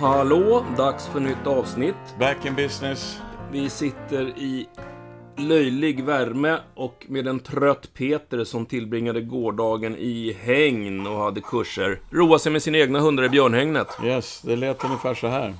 Hallå, dags för nytt avsnitt. Back in business. Vi sitter i löjlig värme och med en trött Peter som tillbringade gårdagen i hägn och hade kurser. Roa sig med sina egna hundar i björnhägnet. Yes, det lät ungefär så här.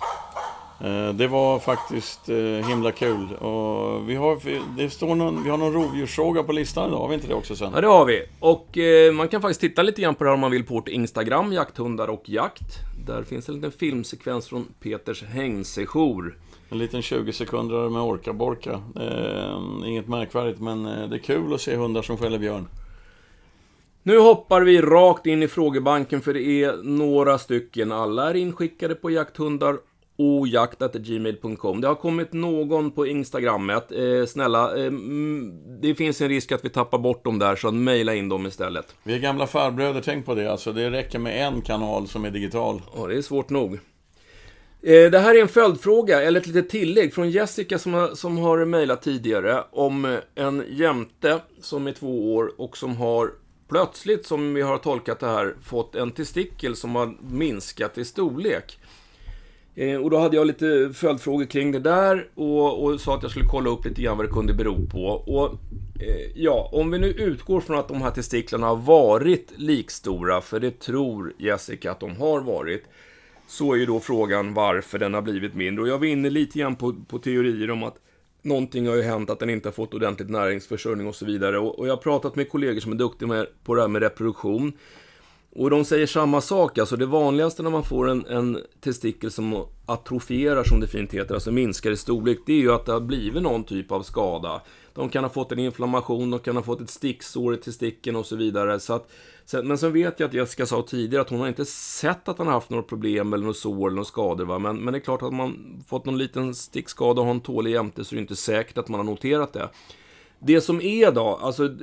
Eh, Det var faktiskt eh, himla kul. Och vi, har, det står någon, vi har någon rovdjursfråga på listan idag, har vi inte det också sen? Ja, det har vi. Och eh, man kan faktiskt titta lite grann på det här om man vill på vårt Instagram, jakthundar och jakt. Där finns en liten filmsekvens från Peters hängsejour. En liten 20 sekunder med orka-borka. Eh, inget märkvärdigt, men det är kul att se hundar som skäller björn. Nu hoppar vi rakt in i frågebanken för det är några stycken. Alla är inskickade på jakthundar och jakt.gmail.com. Det har kommit någon på Instagrammet. Eh, snälla, eh, det finns en risk att vi tappar bort dem där, så mejla in dem istället. Vi är gamla farbröder, tänk på det. Alltså, det räcker med en kanal som är digital. Ja, det är svårt nog. Eh, Det här är en följdfråga, eller ett litet tillägg från Jessica som har, som har mejlat tidigare om en jämte som är två år och som har plötsligt, som vi har tolkat det här, fått en testikel som har minskat i storlek. Eh, och då hade jag lite följdfrågor kring det där och, och sa att jag skulle kolla upp lite grann vad det kunde bero på. Och eh, ja, om vi nu utgår från att de här testiklarna har varit likstora, för det tror Jessica att de har varit, så är ju då frågan varför den har blivit mindre. Och jag var inne lite grann på, på teorier om att någonting har ju hänt, att den inte har fått ordentligt näringsförsörjning och så vidare. Och, och jag har pratat med kollegor som är duktiga med, på det här med reproduktion. Och de säger samma sak, alltså det vanligaste när man får en, en testikel som atrofierar, som det fint heter, alltså minskar i storlek, det är ju att det har blivit någon typ av skada. De kan ha fått en inflammation, de kan ha fått ett sticksår i testikeln och så vidare. Så att, men sen vet jag att Jessica sa tidigare att hon har inte sett att han har haft några problem eller något sår eller några skador. Va? Men, men det är klart att man fått någon liten stickskada och har en tålig jämte så är det inte säkert att man har noterat det. Det som är då, alltså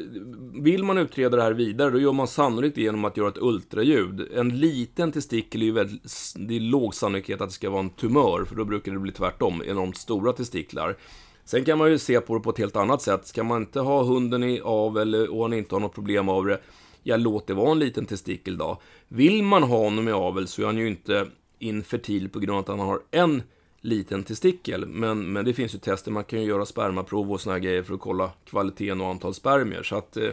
vill man utreda det här vidare, då gör man sannolikt det genom att göra ett ultraljud. En liten testikel är ju väldigt, det är låg sannolikhet att det ska vara en tumör, för då brukar det bli tvärtom, enormt stora testiklar. Sen kan man ju se på det på ett helt annat sätt. Ska man inte ha hunden i avel och han inte har något problem av det, ja låt det vara en liten testikel då. Vill man ha honom i avel så är han ju inte infertil på grund av att han har en liten testikel. Men, men det finns ju tester, man kan ju göra spermaprov och såna grejer för att kolla kvaliteten och antal spermier. Så att, eh,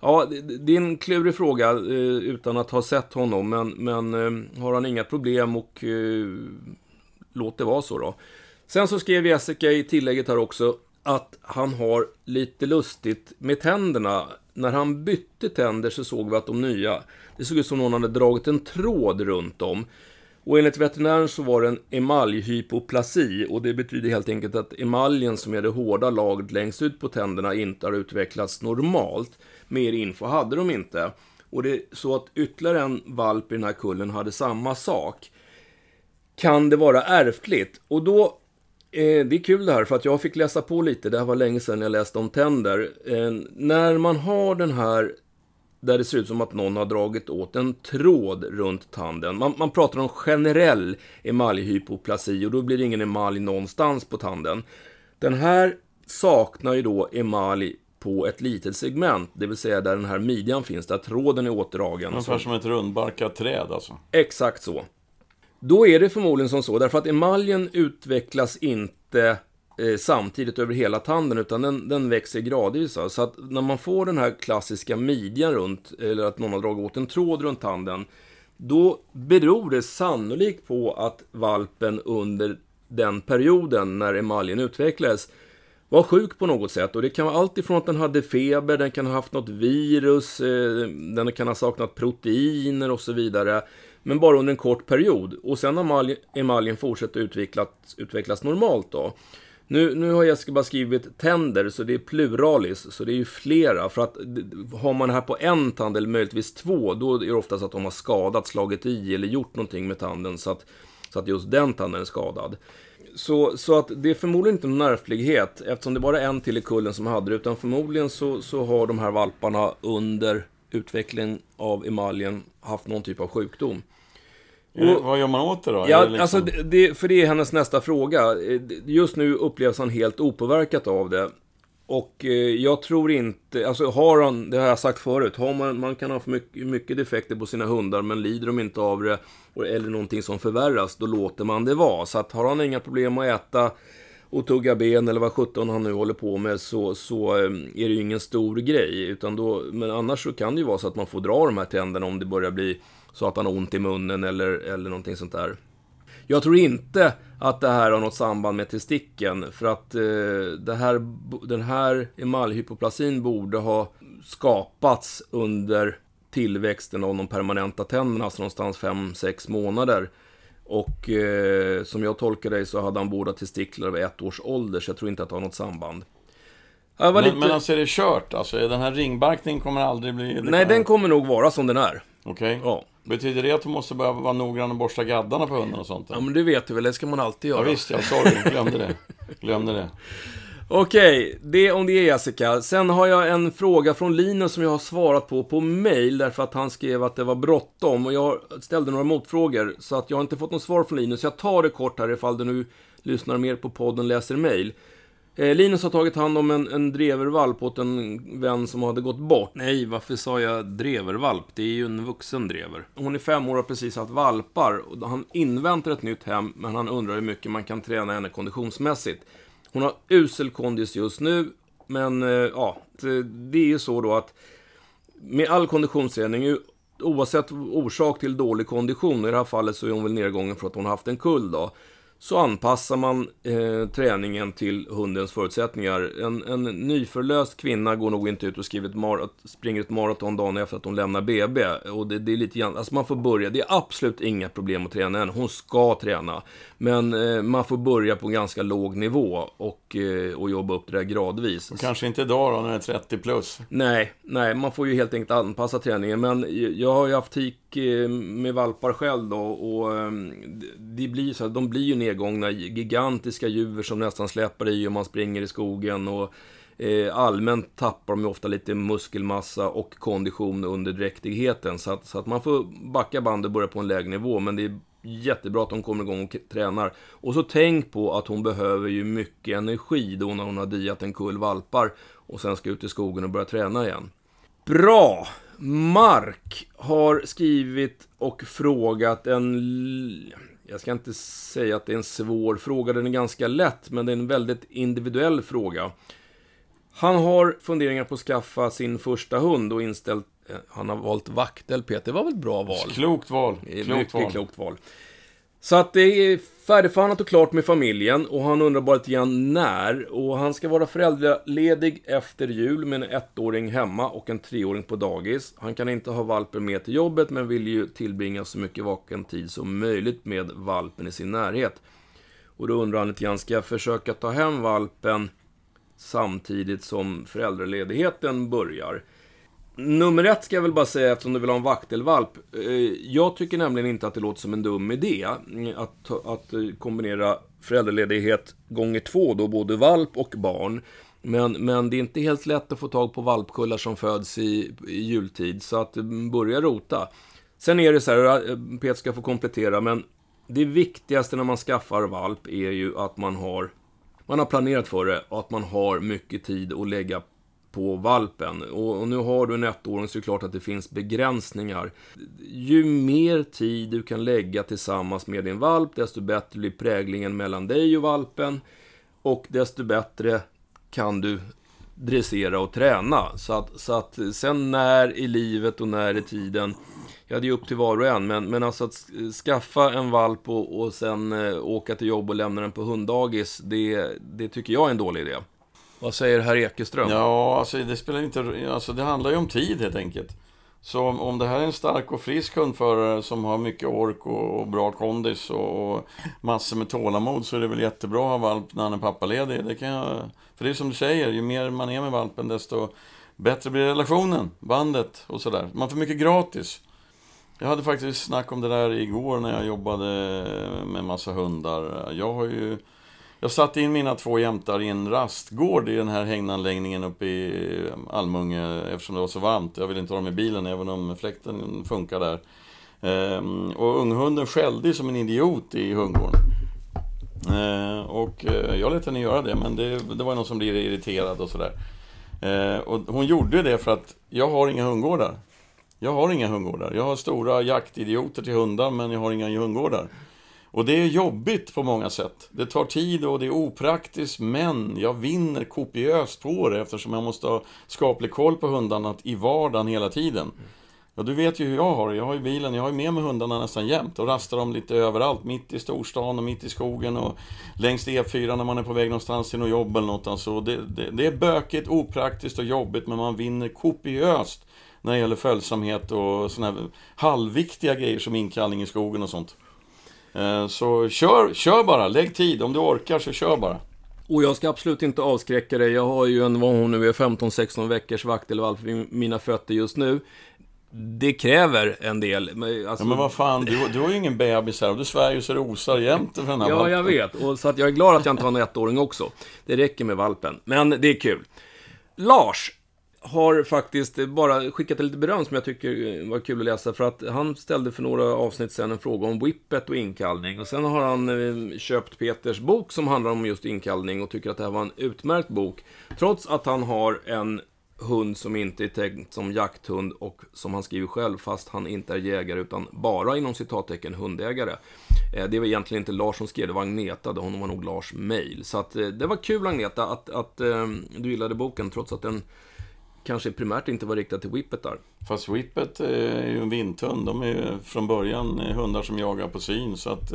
ja, det, är en klurig fråga eh, utan att ha sett honom. Men, men eh, har han inga problem och låt det vara så då. Sen så skrev Jessica i tillägget här också att han har lite lustigt med tänderna. När han bytte tänder så såg vi att de nya, det såg ut som någon hade dragit en tråd runt dem. Och enligt veterinären så var det en emaljhypoplasi och det betyder helt enkelt att emaljen som är det hårda lagret längst ut på tänderna inte har utvecklats normalt. Mer info hade de inte. Och det är så att ytterligare en valp i den här kullen hade samma sak. Kan det vara ärftligt? Och då Eh, det är kul det här, för att jag fick läsa på lite. Det här var länge sedan jag läste om tänder. Eh, när man har den här, där det ser ut som att någon har dragit åt en tråd runt tanden. Man, man pratar om generell emaljhypoplasi och då blir det ingen emalj någonstans på tanden. Den här saknar ju då emalj på ett litet segment, det vill säga där den här midjan finns, där tråden är åtdragen. Ungefär som ett rundbarkat träd alltså. Exakt så. Då är det förmodligen som så, därför att emaljen utvecklas inte eh, samtidigt över hela tanden, utan den, den växer gradvis. va. Så att när man får den här klassiska midjan runt, eller att någon har dragit åt en tråd runt tanden, då beror det sannolikt på att valpen under den perioden när emaljen utvecklades var sjuk på något sätt. Och det kan vara allt ifrån att den hade feber, den kan ha haft något virus, eh, den kan ha saknat proteiner och så vidare. Men bara under en kort period. Och sen har emaljen fortsatt utvecklas, utvecklas normalt då. Nu, nu har Jessica bara skrivit tänder, så det är pluralis, så det är ju flera. För att har man det här på en tand, eller möjligtvis två, då är det oftast att de har skadat, slagit i eller gjort någonting med tanden så att, så att just den tanden är skadad. Så, så att det är förmodligen inte någon ärftlighet, eftersom det bara är en till i kullen som hade det, utan förmodligen så, så har de här valparna under utvecklingen av emaljen haft någon typ av sjukdom. Eh, vad gör man åt det då? Ja, det liksom- alltså det, det, för det är hennes nästa fråga. Eh, Just nu upplevs han helt opåverkat av det. Och eh, jag tror inte, alltså har han, det har jag sagt förut, har man, man kan ha för mycket, mycket defekter på sina hundar men lider de inte av det eller någonting som förvärras, då låter man det vara. Så att har han inga problem att äta och tugga ben eller vad sjutton han nu håller på med så, så eh, är det ju ingen stor grej. Utan då, men annars så kan det ju vara så att man får dra de här tänderna om det börjar bli så att han har ont i munnen eller, eller någonting sånt där. Jag tror inte att det här har något samband med testikeln. För att eh, det här, den här emaljhypoplasin borde ha skapats under tillväxten av de permanenta tänderna, alltså någonstans 5-6 månader. Och eh, som jag tolkar dig så hade han båda testiklar vid ett års ålder, så jag tror inte att det har något samband. Men, lite... men alltså är det kört? Alltså den här ringbarkningen kommer aldrig bli... Nej, den kommer nog vara som den är. Okej. Okay. Ja. Betyder det att du måste börja vara noggrann och borsta gaddarna på hunden och sånt? Ja, men det vet du väl, det ska man alltid göra. Ja, visst, jag sorry, glömde det. Glömde det. Okej, det om det Jessica. Sen har jag en fråga från Linus som jag har svarat på på mail därför att han skrev att det var bråttom och jag ställde några motfrågor så att jag har inte fått något svar från Linus. Jag tar det kort här ifall du nu lyssnar mer på podden läser mail. Eh, Linus har tagit hand om en, en drevervalp åt en vän som hade gått bort. Nej, varför sa jag drevervalp? Det är ju en vuxen drever. Hon är fem år och har precis haft valpar. Och han inväntar ett nytt hem, men han undrar hur mycket man kan träna henne konditionsmässigt. Hon har usel kondis just nu, men eh, ja, det är ju så då att med all konditionsträning, oavsett orsak till dålig kondition, i det här fallet så är hon väl nedgången för att hon har haft en kull då, så anpassar man eh, träningen till hundens förutsättningar. En, en nyförlöst kvinna går nog inte ut och skriver ett mar springer ett maraton dagen efter att hon lämnar BB. Och det, det, är lite grann, alltså man får börja. Det är absolut inga problem att träna henne. Hon ska träna. Men eh, man får börja på ganska låg nivå och, eh, och jobba upp det där gradvis. Och kanske inte idag då, när det är 30 plus? Nej, nej, man får ju helt enkelt anpassa träningen. Men jag har ju haft tik eh, med valpar själv då och ehm, det blir så de blir ju nedgångna, gigantiska djur som nästan släpar i om man springer i skogen och eh, allmänt tappar de ofta lite muskelmassa och kondition under dräktigheten. Så att, så att man får backa bandet och börja på en lägre nivå. Men det är jättebra att hon kommer igång och tränar. Och så tänk på att hon behöver ju mycket energi då när hon har diat en kull valpar och sen ska ut i skogen och börja träna igen. Bra! Mark har skrivit och frågat en... Jag ska inte säga att det är en svår fråga, den är ganska lätt, men det är en väldigt individuell fråga. Han har funderingar på att skaffa sin första hund och inställt Eh, han har valt vaktel, Peter. Det var väl ett bra val? Klokt val. Klokt Mycket val. klokt val. Så att det är färdigförhandlat och klart med familjen och han undrar bara lite grann när. Och han ska vara föräldraledig efter jul med en ettåring hemma och en treåring på dagis. Han kan inte ha valpen med till jobbet men vill ju tillbringa så mycket vaken tid som möjligt med valpen i sin närhet. Och då undrar han lite grann, ska jag försöka ta hem valpen samtidigt som föräldraledigheten börjar? Nummer ett ska jag väl bara säga eftersom du vill ha en vaktelvalp. Eh, jag tycker nämligen inte att det låter som en dum idé att, att eh, kombinera föräldraledighet gånger två då, både valp och barn. Men, men det är inte helt lätt att få tag på valpkullar som föds i, i jultid, så att eh, börja rota. Sen är det så här, Peter ska få komplettera, men det viktigaste när man skaffar valp är ju att man har man har planerat för det och att man har mycket tid att lägga på valpen. Och, och, nu har du en ettåring så är det klart att det finns begränsningar. Ju mer tid du kan lägga tillsammans med din valp, desto bättre blir präglingen mellan dig och valpen. Och desto bättre kan du dressera och träna. Så att, så att sen när i livet och när i tiden Ja, det är upp till var och en, men, men alltså att skaffa en valp och, och sen eh, åka till jobb och lämna den på hunddagis, det, det tycker jag är en dålig idé. Vad säger herr Ekeström? Ja, alltså det spelar inte... Alltså det handlar ju om tid helt enkelt. Så om, om det här är en stark och frisk hundförare som har mycket ork och, och bra kondis och, och, massor med tålamod så är det väl jättebra att ha valp när han är pappaledig. Det kan jag, för det är som du säger, ju mer man är med valpen desto bättre blir relationen, bandet och sådär. Man får mycket gratis. Jag hade faktiskt snack om det där igår när jag jobbade med massa hundar. Jag har ju jag satte in mina två jämtar i en rastgård i den här hägnanläggningen uppe i Almunge eftersom det var så varmt. Jag ville inte ha dem i bilen även om fläkten funkar där. Ehm, och unghunden skällde som en idiot i hundgården. Ehm, och eh, jag lät henne göra det, men det, det var någon som blev irriterad och sådär. Ehm, och hon gjorde det för att jag har inga hundgårdar. Jag har inga hundgårdar. Jag har stora jaktidioter till hundar, men jag har inga hundgårdar. Och det är jobbigt på många sätt. Det tar tid och det är opraktiskt, men jag vinner kopiöst på det eftersom jag måste ha skaplig koll på hundarna i vardagen hela tiden. Ja, du vet ju hur jag har det. Jag har ju bilen, jag har ju med mig hundarna nästan jämt och rastar dem lite överallt. Mitt i storstan och mitt i skogen och längs E4 när man är på väg någonstans till något jobb eller något. Alltså, det, det, det är bökigt, opraktiskt och jobbigt, men man vinner kopiöst när det gäller följsamhet och sådana här halvviktiga grejer som inkallning i skogen och sånt. Eh, så kör, kör bara, lägg tid. Om du orkar så kör bara. Och jag ska absolut inte avskräcka dig. Jag har ju en, vad hon nu är, 15-16 veckors vaktelvalp vid mina fötter just nu. Det kräver en del. Alltså... ja, men vad fan, du, du har ju ingen bebis här och du svär ju så det osar jämt för den här Ja, valpen. jag vet. Och så att jag är glad att jag inte har en ettåring också. Det räcker med valpen. Men det är kul. Lars har faktiskt bara skickat lite beröm som jag tycker var kul att läsa. För att han ställde för några avsnitt sedan en fråga om whippet och inkallning. Och sen har han eh, köpt Peters bok som handlar om just inkallning och tycker att det här var en utmärkt bok. Trots att han har en hund som inte är tänkt som jakthund och som han skriver själv, fast han inte är jägare utan bara inom citattecken hundägare. Eh, det var egentligen inte Lars som skrev, det var Agneta, det var nog Lars mail. Så att, eh, det var kul Agneta att, att du gillade boken, trots att den kanske primärt inte var riktad till whippet där. Fast whippet är ju en vinthund. De är ju från början hundar som jagar på syn. Så att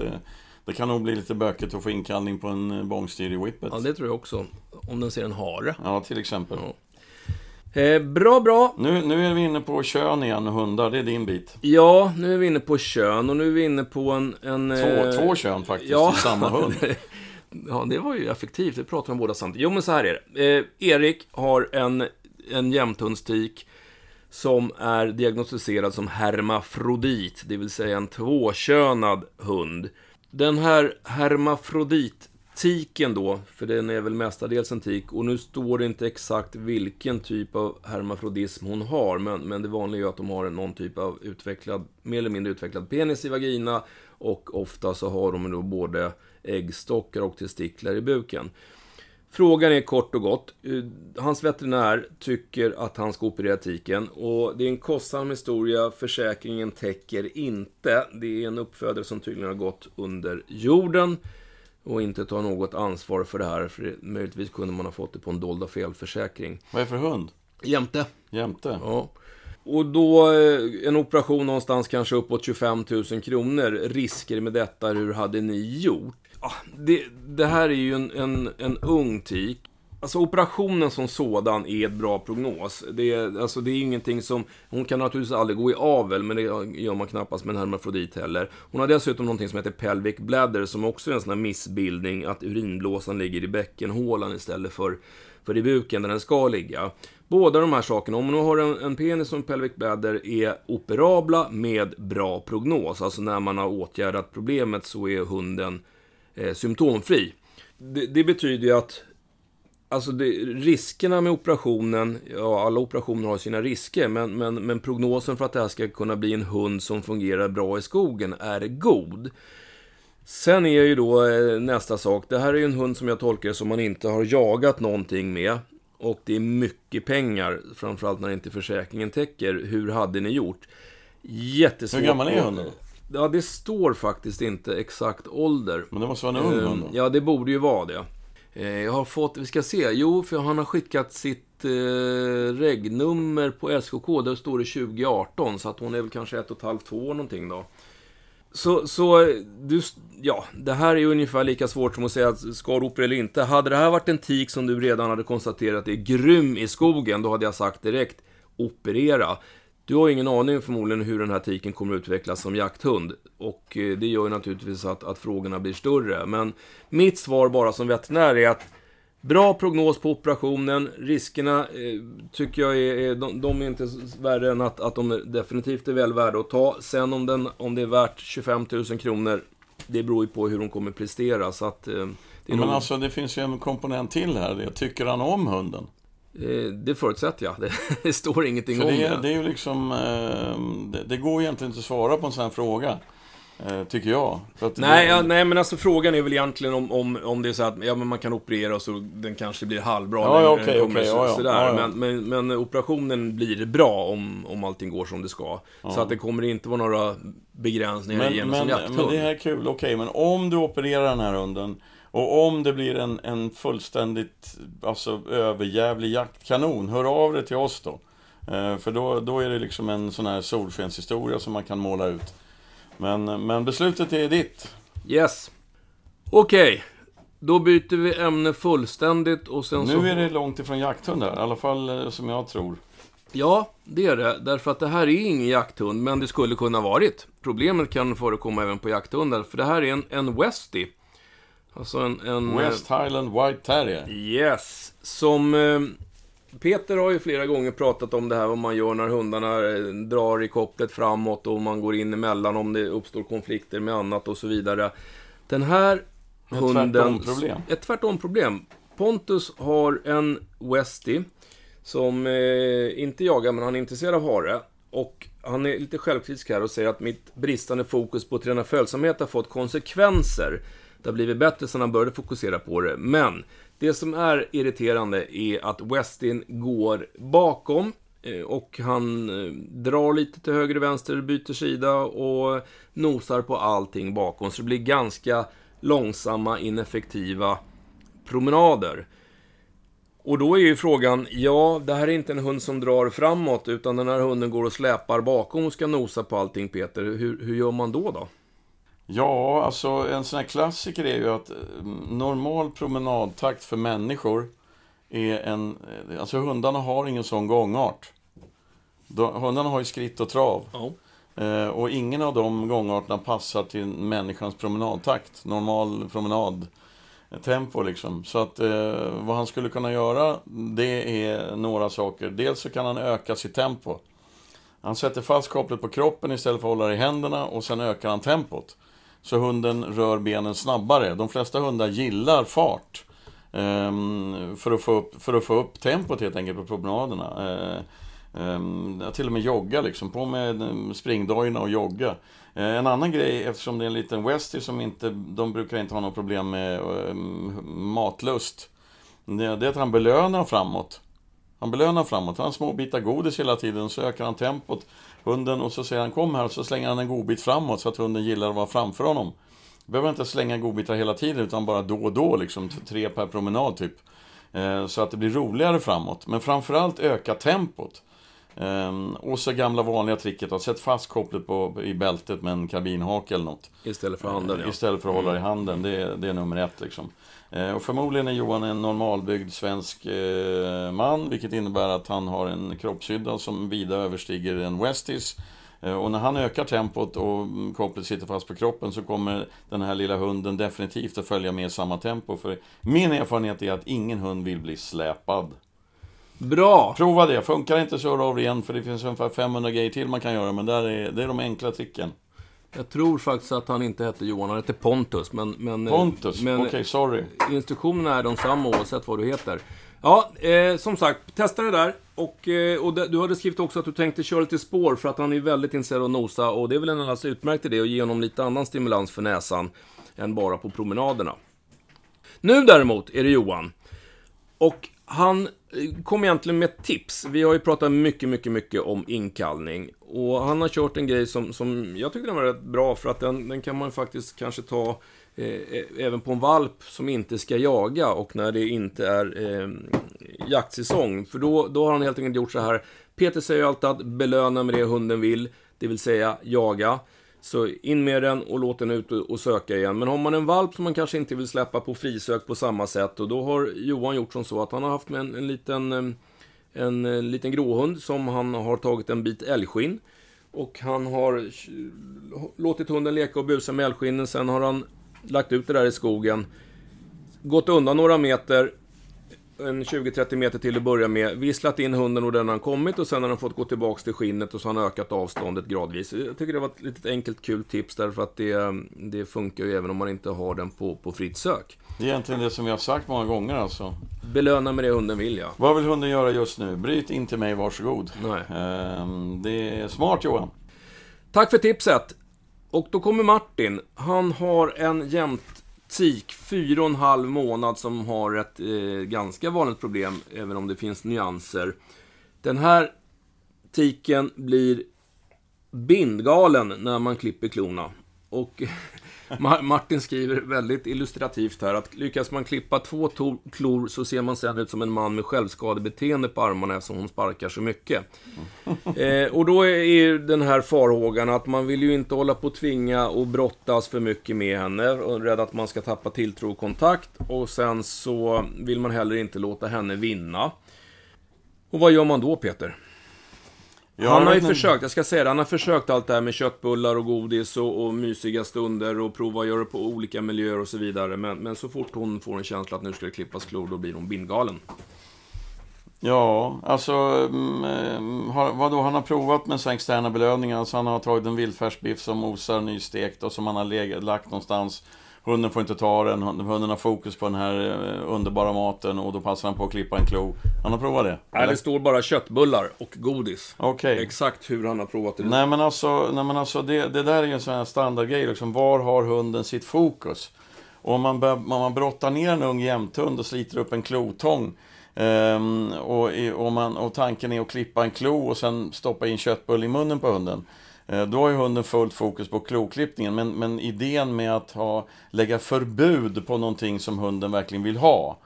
det kan nog bli lite bökigt att få inkallning på en bångstyrig whippet. Ja, det tror jag också. Om den ser en hare. Ja, till exempel. Ja. Eh, bra, bra. Nu, nu är vi inne på kön igen och hundar, det är din bit. Ja, nu är vi inne på kön och nu är vi inne på en... en två, eh... två kön faktiskt, ja. i samma hund. ja, det var ju effektivt. Vi pratar om båda samtidigt. Jo, men så här är det. Eh, Erik har en, en jämthundstik som är diagnostiserad som hermafrodit, det vill säga en tvåkönad hund. Den här hermafrodit tiken då, för den är väl mestadels en tik, och nu står det inte exakt vilken typ av hermafrodism hon har, men, men det vanliga är ju att de har någon typ av utvecklad, mer eller mindre utvecklad penis i vagina, och ofta så har de då både äggstockar och testiklar i buken. Frågan är kort och gott. Hans veterinär tycker att han ska operera tiken och det är en kostsam historia. Försäkringen täcker inte. Det är en uppfödare som tydligen har gått under jorden och inte tar något ansvar för det här. För möjligtvis kunde man ha fått det på en dolda felförsäkring. Vad är det för hund? Jämte. Jämte? Ja. Och då eh, en operation någonstans kanske uppåt 25 000 kronor. Risker med detta, hur hade ni gjort? Det, det här är ju en, en, en ung tik Alltså operationen som sådan är ett bra prognos. Det är, alltså, det är ingenting som... Hon kan naturligtvis aldrig gå i avel, men det gör man knappast med en hermafrodit heller. Hon har dessutom någonting som heter pelvic bladder, som också är en sån här missbildning, att urinblåsan ligger i bäckenhålan istället för, för i buken, där den ska ligga. Båda de här sakerna, om man har en, en penis och en pelvic bladder, är operabla med bra prognos. Alltså när man har åtgärdat problemet så är hunden eh, symptomfri. Det, det betyder ju att Alltså det, riskerna med operationen, ja alla operationer har sina risker, men, men, men prognosen för att det här ska kunna bli en hund som fungerar bra i skogen är god. Sen är ju då eh, nästa sak, det här är ju en hund som jag tolkar som man inte har jagat någonting med. Och det är mycket pengar, framförallt när inte försäkringen täcker. Hur hade ni gjort? Jättesvårt. Hur gammal är hunden? Ja, det står faktiskt inte exakt ålder. Men det måste vara en ung hund Ja, det borde ju vara det. Eh, jag har fått, vi ska se, jo, för han har skickat sitt eh, regnummer på SKK, där står det 2018, så att hon är väl kanske ett och ett halvt, två år någonting då. Så, så du, ja, det här är ungefär lika svårt som att säga att ska du operera eller inte. Hade det här varit en tik som du redan hade konstaterat är grym i skogen, då hade jag sagt direkt, operera. Du har ingen aning förmodligen hur den här tiken kommer att utvecklas som jakthund. Och eh, det gör ju naturligtvis att, att frågorna blir större. Men mitt svar bara som veterinär är att Bra prognos på operationen. Riskerna eh, tycker jag är, är de, de, är inte värre än att, att de definitivt är väl värda att ta. Sen om, den, om det är värt 25 000 kronor, det beror ju på hur de kommer prestera. Så att, eh, Men nog... alltså det finns ju en komponent till här. Det. Tycker han om hunden? Eh, det förutsätter jag. Det, det står ingenting För om det. Det. är ju liksom, eh, det, det går egentligen inte att svara på en sån här fråga. Eh, tycker jag. Nej, det, ja, nej, men alltså frågan är väl egentligen om, om, om det är så att ja, men man kan operera och så den kanske blir halvbra. Ja, när ja, den okej, kommer okej, så- ja, ja, sådär. ja, ja. Men, men, men operationen blir bra om, om allting går som det ska. Så att det kommer inte vara några begränsningar men, igen men, som jakthund. men det här är kul, okej, men om du opererar den här hunden och om det blir en, en fullständigt alltså, överjävlig jaktkanon, hör av dig till oss då. Eh, för då, då är det liksom en sån här solskenshistoria som man kan måla ut. Men, men beslutet är ditt. Yes. Okej. Då byter vi ämne fullständigt och sen så... Nu är det långt ifrån jakthund här, i alla fall eh, som jag tror. Ja, det är det. Därför att det här är ingen jakthund, men det skulle kunna varit. Problemet kan förekomma även på jakthundar, för det här är en, en Westie. Alltså en... en West Highland White Terrier. Yes. Som... Eh, Peter har ju flera gånger pratat om det här vad man gör när hundarna eh, drar i kopplet framåt och man går in emellan om det uppstår konflikter med annat och så vidare. Den här Ett hunden... tvärtomproblem. Ett tvärtomproblem. Pontus har en Westie som eh, inte jagar, men han är intresserad av hare. Och han är lite självkritisk här och säger att mitt bristande fokus på att träna följsamhet har fått konsekvenser. Det har blivit bättre sedan han började fokusera på det. Men det som är irriterande är att Westin går bakom eh, och han eh, drar lite till höger och vänster, byter sida och nosar på allting bakom. Så det blir ganska långsamma, ineffektiva promenader. Och då är ju frågan, ja, det här är inte en hund som drar framåt, utan den här hunden går och släpar bakom och ska nosa på allting, Peter. Hur, hur gör man då då? Ja, alltså en sån här klassiker är ju att eh, normal promenadtakt för människor är en... eh, Alltså hundarna har ingen sån gångart. De, hundarna har ju skritt och trav. Ja. Eh, och ingen av de gångarterna passar till människans promenadtakt. Normal promenadtempo liksom. Så att eh, vad han skulle kunna göra, det är några saker. Dels så kan han öka sitt tempo. Han sätter fast kopplet på kroppen istället för att hålla det i händerna och sen ökar han tempot. Så hunden rör benen snabbare. De flesta hundar gillar fart. Ehm, för, att få upp, för att få upp tempot helt enkelt på promenaderna. Eh, ehm, till och med jogga liksom. På med eh, springdojorna och jogga. Eh, en annan grej, eftersom det är en liten Westie som inte, de brukar inte ha något problem med ehm, matlust. Det, det är att han belönar framåt. Han belönar framåt. Han har små bitar godis hela tiden, så ökar han tempot. Hunden, och så säger han kom här, och så slänger han en godbit framåt så att hunden gillar att vara framför honom. Behöver inte slänga godbitar hela tiden, utan bara då och då, liksom tre per promenad typ. Eh, så att det blir roligare framåt. Men framförallt öka tempot. Ehm, och så gamla vanliga tricket att sätta fast kopplet på, i bältet med en karbinhake eller något. Istället för handen, ja. Istället för att hålla i handen, det, är- det är nummer ett liksom. Eh, och förmodligen är Johan en normalbyggd svensk eh, man, vilket innebär att han har en kroppshydda som vida överstiger en Westies. Eh, och när han ökar tempot och kopplet sitter fast på kroppen så kommer den här lilla hunden definitivt att följa med i samma tempo. För min erfarenhet är att ingen hund vill bli släpad. Bra! Prova det, funkar inte så hör av igen för det finns ungefär 500 grejer till man kan göra, men där är, det är de enkla tricken. Jag tror faktiskt att han inte hette Johan, han hette Pontus. Men, men, Pontus, men okej, sorry. instruktionerna är de samma oavsett vad du heter. Ja, eh, som sagt, testa det där. Och, eh, och det, du hade skrivit också att du tänkte köra lite spår för att han är väldigt intresserad av att nosa. Och det är väl en alldeles utmärkt idé att ge honom lite annan stimulans för näsan än bara på promenaderna. Nu däremot är det Johan. Och han eh, kom egentligen med ett tips. Vi har ju pratat mycket, mycket, mycket om inkallning. Och han har kört en grej som, som jag tyckte den var rätt bra för att den, den kan man faktiskt kanske ta eh, även på en valp som inte ska jaga och när det inte är eh, jaktsäsong. För då, då har han helt enkelt gjort så här. Peter säger ju alltid att belöna med det hunden vill, det vill säga jaga. Så in med den och låt den ut och söka igen. Men har man en valp som man kanske inte vill släppa på frisök på samma sätt och då har Johan gjort som så att han har haft med en, en liten eh, en, en, liten gråhund som han har tagit en bit älgskinn. Och han har låtit hunden leka och busa med älgskinnen. Sen har han lagt ut det där i skogen. Gått undan några meter. En 20-30 meter till att börja med. Visslat in hunden och den har kommit och sen har han fått gå tillbaks till skinnet och så har han ökat avståndet gradvis. Jag tycker det var ett litet enkelt kul tips därför att det, det funkar ju även om man inte har den på, på fritt sök. Det är egentligen det som vi har sagt många gånger alltså. Belöna med det hunden vill ja. Vad vill hunden göra just nu? Bryt in till mig, varsågod. Nej. Ehm, det är smart Johan. Tack för tipset! Och då kommer Martin. Han har en Tik, fyra och en halv månad, som har ett eh, ganska vanligt problem, även om det finns nyanser. Den här tiken blir bindgalen när man klipper klorna. Och Martin skriver väldigt illustrativt här att lyckas man klippa två klor så ser man sen ut som en man med självskadebeteende på armarna eftersom hon sparkar så mycket. Eh, och då är den här farhågan att man vill ju inte hålla på och tvinga och brottas för mycket med henne och rädd att man ska tappa tilltro och kontakt. Och sen så vill man heller inte låta henne vinna. Och vad gör man då Peter? Ja, han har ju försökt, jag ska säga det, han har försökt allt det här med köttbullar och godis och, och mysiga stunder och prova att göra det på olika miljöer och så vidare. Men, men så fort hon får en känsla att nu ska det klippas klor, då blir hon bindgalen. Ja, alltså mm, har, vadå, han har provat med så externa belöningar. Alltså han har tagit en vildfärsbiff som osar nystekt och som han har legat, lagt någonstans. Hunden får inte ta den, hunden har fokus på den här eh, underbara maten och då passar han på att klippa en klo. Han har provat det? Nej, det står bara köttbullar och godis. Okej. Exakt hur han har provat det. Nej men alltså, nej, men alltså det, det där är ju en sån här standardgrej. Liksom. Var har hunden sitt fokus? Och om man, bör, om man brottar ner en ung jämthund och sliter upp en klotång ehm, och, och, man, och tanken är att klippa en klo och sen stoppa in köttbulle i munnen på hunden. Eh, då har ju hunden fullt fokus på kloklippningen. Men, men idén med att ha, lägga förbud på någonting som hunden verkligen vill ha.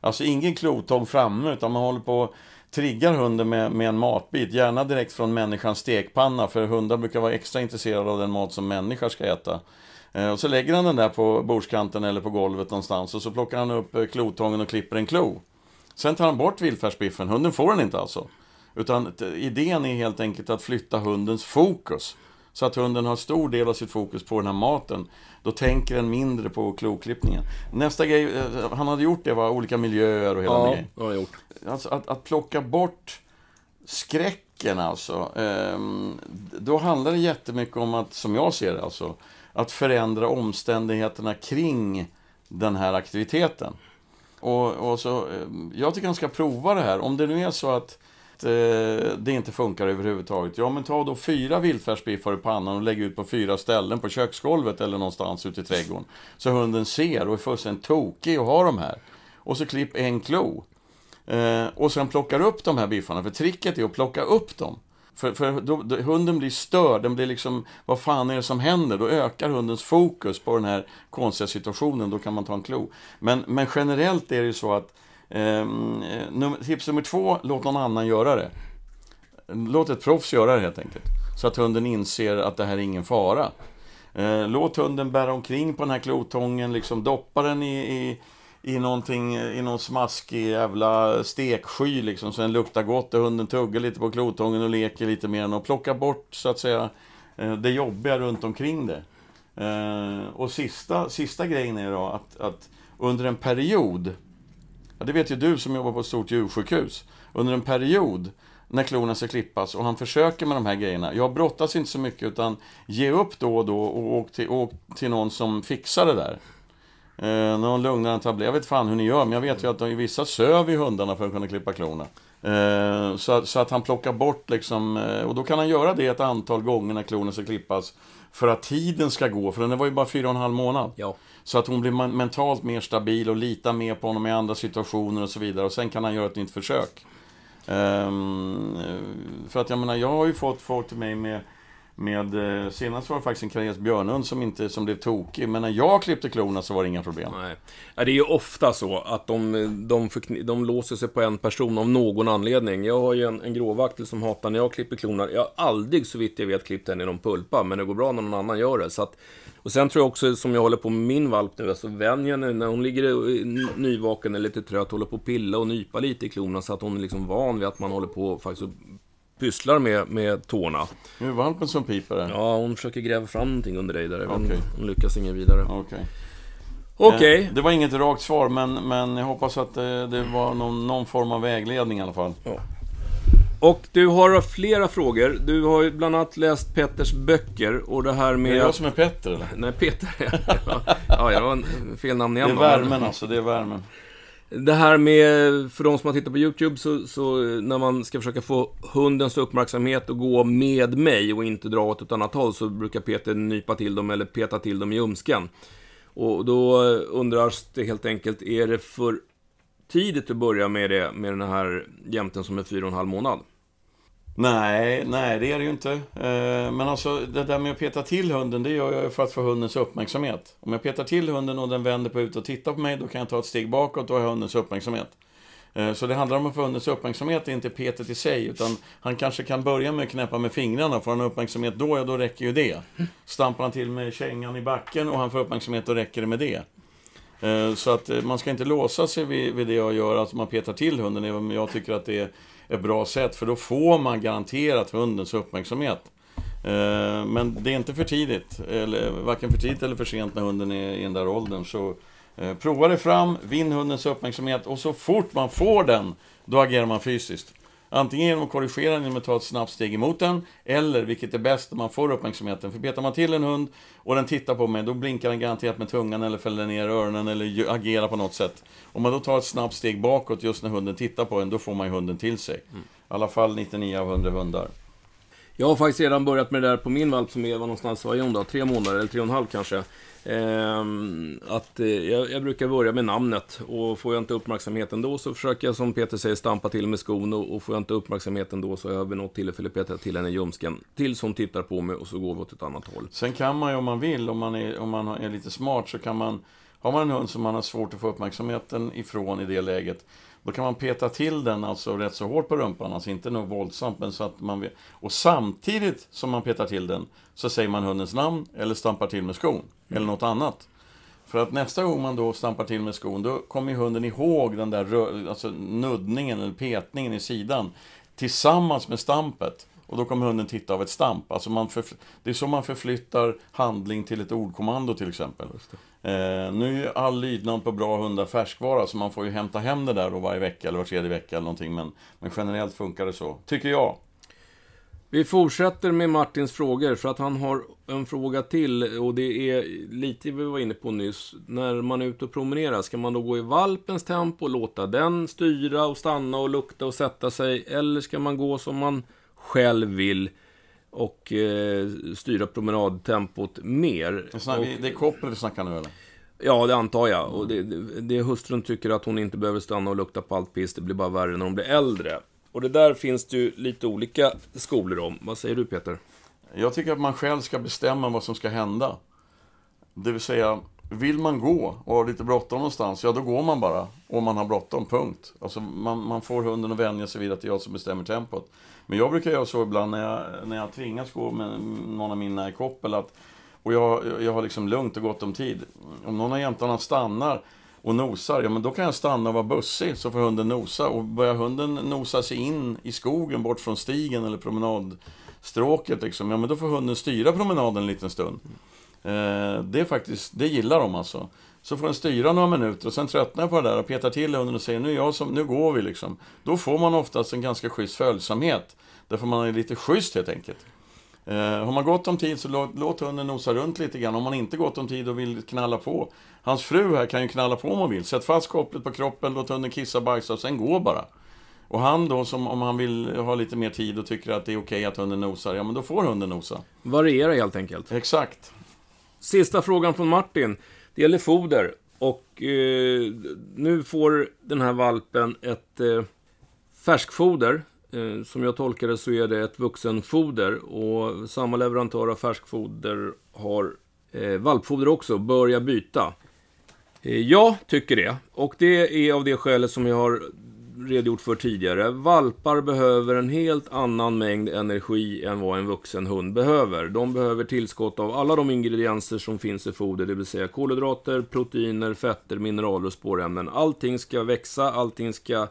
Alltså ingen klotång framme, utan man håller på och triggar hunden med, med en matbit. Gärna direkt från människans stekpanna, för hundar brukar vara extra intresserade av den mat som människor ska äta. Eh, och så lägger han den där på bordskanten eller på golvet någonstans och så plockar han upp eh, klotången och klipper en klo. Sen tar han bort vildfärsbiffen, hunden får den inte alltså. Utan idén är helt enkelt att flytta hundens fokus. Så att hunden har stor del av sitt fokus på den här maten. Då tänker den mindre på kloklippningen. Nästa grej eh, han hade gjort det var olika miljöer och hela den Ja, grejen. det har jag gjort. Alltså att, att plocka bort skräcken alltså. ehm, då handlar det jättemycket om att, som jag ser det alltså, att förändra omständigheterna kring den här aktiviteten. Och, och så, ehm, jag tycker han ska prova det här. Om det nu är så att eh, det inte funkar överhuvudtaget. Ja, men ta då fyra vildfärsbiffar i pannan och lägg ut på fyra ställen på köksgolvet eller någonstans ute i trädgården. Så hunden ser och är fullständigt tokig och har de här. Och så klipp en klo. Eh, och sen plockar upp de här biffarna, för tricket är att plocka upp dem. För, för då, då, hunden blir störd, den blir liksom, vad fan är det som händer? Då ökar hundens fokus på den här konstiga situationen, då kan man ta en klo. Men, men generellt är det ju så att, eh, num- tips nummer två, låt någon annan göra det. Låt ett proffs göra det helt enkelt. Så att hunden inser att det här är ingen fara. Eh, låt hunden bära omkring på den här klotången, liksom doppa den i, i, i någonting, i någon smaskig jävla steksky liksom, så den luktar gott och hunden tuggar lite på klotången och leker lite med den och plocka bort, så att säga, eh, det jobbiga runt omkring det. Eh, och sista, sista grejen är då att, att under en period, ja, det vet ju du som jobbar på ett stort djursjukhus, under en period när klorna ska klippas och han försöker med de här grejerna. Jag brottas inte så mycket utan ge upp då och då och åk till, åk till någon som fixar det där. Eh, någon lugnare tablett. Jag vet fan hur ni gör, men jag vet ju att de, vissa söver hundarna för att kunna klippa klorna. Eh, så, att- så att han plockar bort liksom, eh, och då kan han göra det ett antal gånger när klorna ska klippas. För att tiden ska gå, för den var ju bara fyra och en halv månad. Ja. Så att hon blir mentalt mer stabil och litar mer på honom i andra situationer och så vidare. Och sen kan han göra ett nytt försök. Um, för att jag menar, jag har ju fått folk till mig med, med eh, senast var det faktiskt en karelsk björnhund som, inte, som blev tokig. Men när jag klippte klorna så var det inga problem. Nej. Ja, Det är ju ofta så att de, de, de låser sig på en person av någon anledning. Jag har ju en, en gråvaktel som hatar när jag klipper klorna. Jag har aldrig, så vitt jag vet, klippt henne i någon pulpa, men det går bra när någon annan gör det. Så att, och sen tror jag också, som jag håller på med min valp nu, alltså vänjer henne när hon ligger nyvaken eller lite trött, håller på att pilla och nypa lite i klorna så att hon är liksom van vid att man håller på faktiskt och pysslar med, med tårna. Nu är valpen som piper. Ja, hon försöker gräva fram någonting under dig där. men Okej. Hon lyckas inget vidare. Okej. Okej. Eh, Det var inget rakt svar, men, men jag hoppas att det, det var någon, någon form av vägledning i alla fall. Och du har flera frågor. Du har ju bland annat läst Petters böcker och det här Är med... det jag som är Petter eller? Nej, Peter. ja, det var en fel namn Det igen är då, värmen men- alltså, det är värmen. Det här med, för de som har tittat på YouTube, så, så när man ska försöka få hundens uppmärksamhet att gå med mig och inte dra åt ett annat håll, så brukar Peter nypa till dem eller peta till dem i ljumsken. Och då undras det helt enkelt, är det för tidigt att börja med det, med den här jämten som är fyra och en halv månad? Nej, nej det är det ju inte. Eh, men alltså det där med att peta till hunden, det gör jag för att få hundens uppmärksamhet. Om jag petar till hunden och den vänder på ut och tittar på mig, då kan jag ta ett steg bakåt och ha hundens uppmärksamhet. Eh, så det handlar om att få hundens uppmärksamhet, det är inte petet i sig, utan han kanske kan börja med att knäppa med fingrarna. Får han uppmärksamhet då, ja då räcker ju det. Stampar han till med kängan i backen och han får uppmärksamhet, då räcker det med det. Eh, så att man ska inte låsa sig vid, vid det jag gör, att man petar till hunden, även om jag tycker att det är ett bra sätt, för då får man garanterat hundens uppmärksamhet. Eh, men det är inte för tidigt, eller varken för tidigt eller för sent när hunden är i den där åldern. Så eh, prova det fram, vinn hundens uppmärksamhet och så fort man får den, då agerar man fysiskt. Antingen genom att korrigera den genom att ta ett snabbt steg emot den, eller, vilket är bäst, när man får uppmärksamheten. För petar man till en hund och den tittar på mig, då blinkar den garanterat med tungan eller fäller ner öronen eller agerar på något sätt. Om man då tar ett snabbt steg bakåt just när hunden tittar på en, då får man ju hunden till sig. Mm. I alla fall 99 av 100 hundar. Jag har faktiskt redan börjat med det där på min valp som är, vad någonstans hon då? Tre månader, eller tre och en halv kanske. Ehm, att eh, jag, jag, brukar börja med namnet och får jag inte uppmärksamheten då så försöker jag som Peter säger stampa till med skon och, och får jag inte uppmärksamheten då så har jag vid något tillfälle petat till henne i ljumsken tills hon tittar på mig och så går vi åt ett annat håll. Sen kan man ju om man vill, om man är, om man är lite smart så kan man har man en hund som man har svårt att få uppmärksamheten ifrån i det läget då kan man peta till den alltså rätt så hårt på rumpan, alltså inte något våldsamt, men så att man vet. Och samtidigt som man petar till den så säger man hundens namn eller stampar till med skon, mm. eller något annat. För att nästa gång man då stampar till med skon, då kommer hunden ihåg den där alltså nuddningen eller petningen i sidan tillsammans med stampet. Och då kommer hunden titta av ett stamp. Alltså man det är så man förflyttar handling till ett ordkommando till exempel. Eh, nu är all lydnad på bra hundar färskvara, så man får ju hämta hem det där då varje vecka eller var tredje vecka eller någonting. Men, men generellt funkar det så, tycker jag. Vi fortsätter med Martins frågor, för att han har en fråga till och det är lite vi var inne på nyss. När man är ute och promenerar, ska man då gå i valpens tempo och låta den styra och stanna och lukta och sätta sig? Eller ska man gå som man själv vill och eh, styra promenadtempot mer. Det, och, det är koppel vi snackar nu eller? Ja, det antar jag. Och det, det, det hustrun tycker att hon inte behöver stanna och lukta på allt piss, det blir bara värre när hon blir äldre. Och det där finns det ju lite olika skolor om. Vad säger du Peter? Jag tycker att man själv ska bestämma vad som ska hända. Det vill säga, vill man gå och har lite bråttom någonstans, ja då går man bara. Om man har bråttom, punkt. Alltså man, man får hunden att vänja sig vid att det är jag som bestämmer tempot. Men jag brukar göra så ibland när jag, när jag tvingas gå med någon av mina i koppel att, och jag, jag har liksom lugnt och gott om tid. Om någon av jämtarna stannar och nosar, ja men då kan jag stanna och vara bussig så får hunden nosa. Och börjar hunden nosa sig in i skogen bort från stigen eller promenadstråket liksom, ja men då får hunden styra promenaden en liten stund. Eh, det är faktiskt, det gillar de alltså. Så får den styra några minuter och sen tröttnar jag på det där och petar till hunden och säger nu, jag som, nu går vi liksom. Då får man oftast en ganska schysst följsamhet. Därför man är lite schysst helt enkelt. Eh, har man gott om tid så låt, låt hunden nosa runt lite grann. Om man inte gott om tid och vill knalla på. Hans fru här kan ju knalla på om hon vill. Sätt fast kopplet på kroppen, låt hunden kissa, bajsa och sen gå bara. Och han då, som om han vill ha lite mer tid och tycker att det är okej okay att hunden nosar, ja men då får hunden nosa. Variera helt enkelt. Exakt. Sista frågan från Martin. Det gäller foder. Och eh, nu får den här valpen ett eh, färskfoder. Eh, som jag tolkar det så är det ett vuxenfoder. Och samma leverantör av färskfoder har eh, valpfoder också. Börja byta. Eh, jag tycker det. Och det är av det skälet som jag har redogjort för tidigare. Valpar behöver en helt annan mängd energi än vad en vuxen hund behöver. De behöver tillskott av alla de ingredienser som finns i foder, det vill säga kolhydrater, proteiner, fetter, mineraler och spårämnen. Allting ska växa, allting ska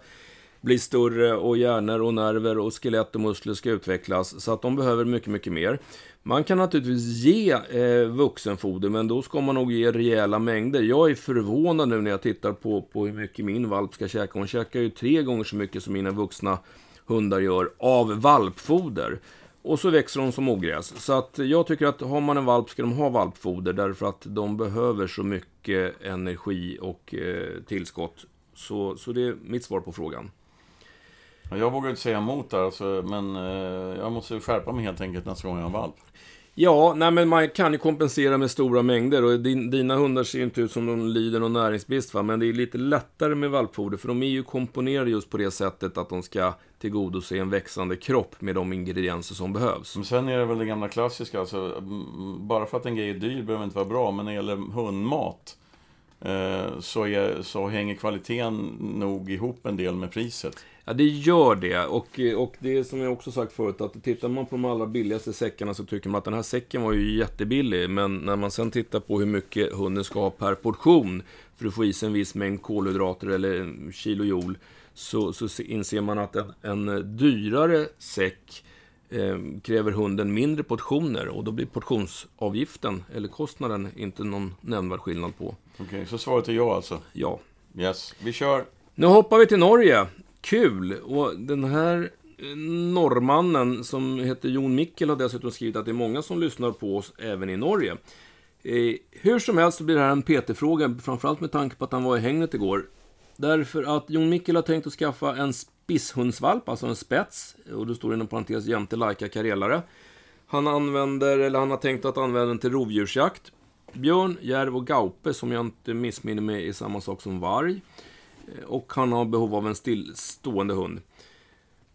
bli större och hjärnor och nerver och skelett och muskler ska utvecklas. Så att de behöver mycket, mycket mer. Man kan naturligtvis ge eh, vuxenfoder, men då ska man nog ge rejäla mängder. Jag är förvånad nu när jag tittar på, på hur mycket min valp ska käka. Hon käkar ju tre gånger så mycket som mina vuxna hundar gör av valpfoder. Och så växer de som ogräs. Så att jag tycker att har man en valp ska de ha valpfoder därför att de behöver så mycket energi och eh, tillskott Så, så det är mitt svar på frågan. Ja, Jag vågar inte säga emot där, alltså, men eh, jag måste skärpa mig helt enkelt nästa gång jag har valp. Ja, nej men man kan ju kompensera med stora mängder och din, dina hundar ser ju inte ut som de lider någon näringsbrist va, men det är lite lättare med valpfoder för de är ju komponerade just på det sättet att de ska tillgodose en växande kropp med de ingredienser som behövs. Men sen är det väl det gamla klassiska, alltså, bara för att en grej är dyr behöver inte vara bra, men när det gäller hundmat Eh, så, är, så hänger kvaliteten nog ihop en del med priset. Ja, det gör det. Och, och det är som jag också sagt förut, att tittar man på de allra billigaste säckarna så tycker man att den här säcken var ju jättebillig. Men när man sen tittar på hur mycket hunden ska ha per portion för att få i sig en viss mängd kolhydrater eller kilo joule, så, så inser man att en, en dyrare säck eh, kräver hunden mindre portioner och då blir portionsavgiften, eller kostnaden, inte någon nämnvärd skillnad på. Okej, så svaret är ja alltså? Ja. Yes, vi kör. Nu hoppar vi till Norge. Kul! Och den här eh, norrmannen som heter Jon Mikkel har dessutom skrivit att det är många som lyssnar på oss även i Norge. Eh, hur som helst så blir det här en PT-fråga, framförallt med tanke på att han var i hängnet igår. Därför att Jon Mikkel har tänkt att skaffa en spisshundsvalp, alltså en spets, och då står det inom parentes jämte Laika karelare. Han använder, eller han har tänkt att använda den till rovdjursjakt. Björn, järv och gaupe, som jag inte missminner mig är samma sak som varg. Eh, och han har behov av en stillstående hund.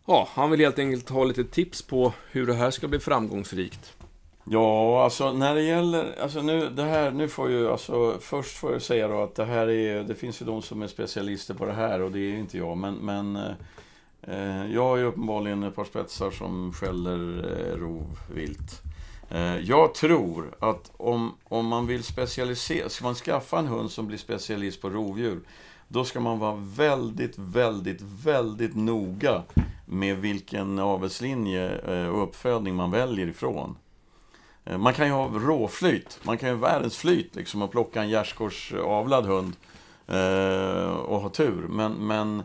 Ja, han vill helt enkelt ha lite tips på hur det här ska bli framgångsrikt. Ja, alltså när det gäller, alltså nu, det här, nu får ju, alltså först får jag säga då att det här är, det finns ju de som är specialister på det här och det är inte jag, men, men eh, eh jag har ju uppenbarligen ett par spetsar som skäller eh, rovvilt. Eh, jag tror att om, om man vill specialisera, ska man skaffa en hund som blir specialist på rovdjur, då ska man vara väldigt, väldigt, väldigt noga med vilken avelslinje och uppfödning man väljer ifrån. Eh, man kan ju ha råflyt, man kan ju ha världens flyt liksom och plocka en gärdsgårdsavlad hund och ha tur. Men, men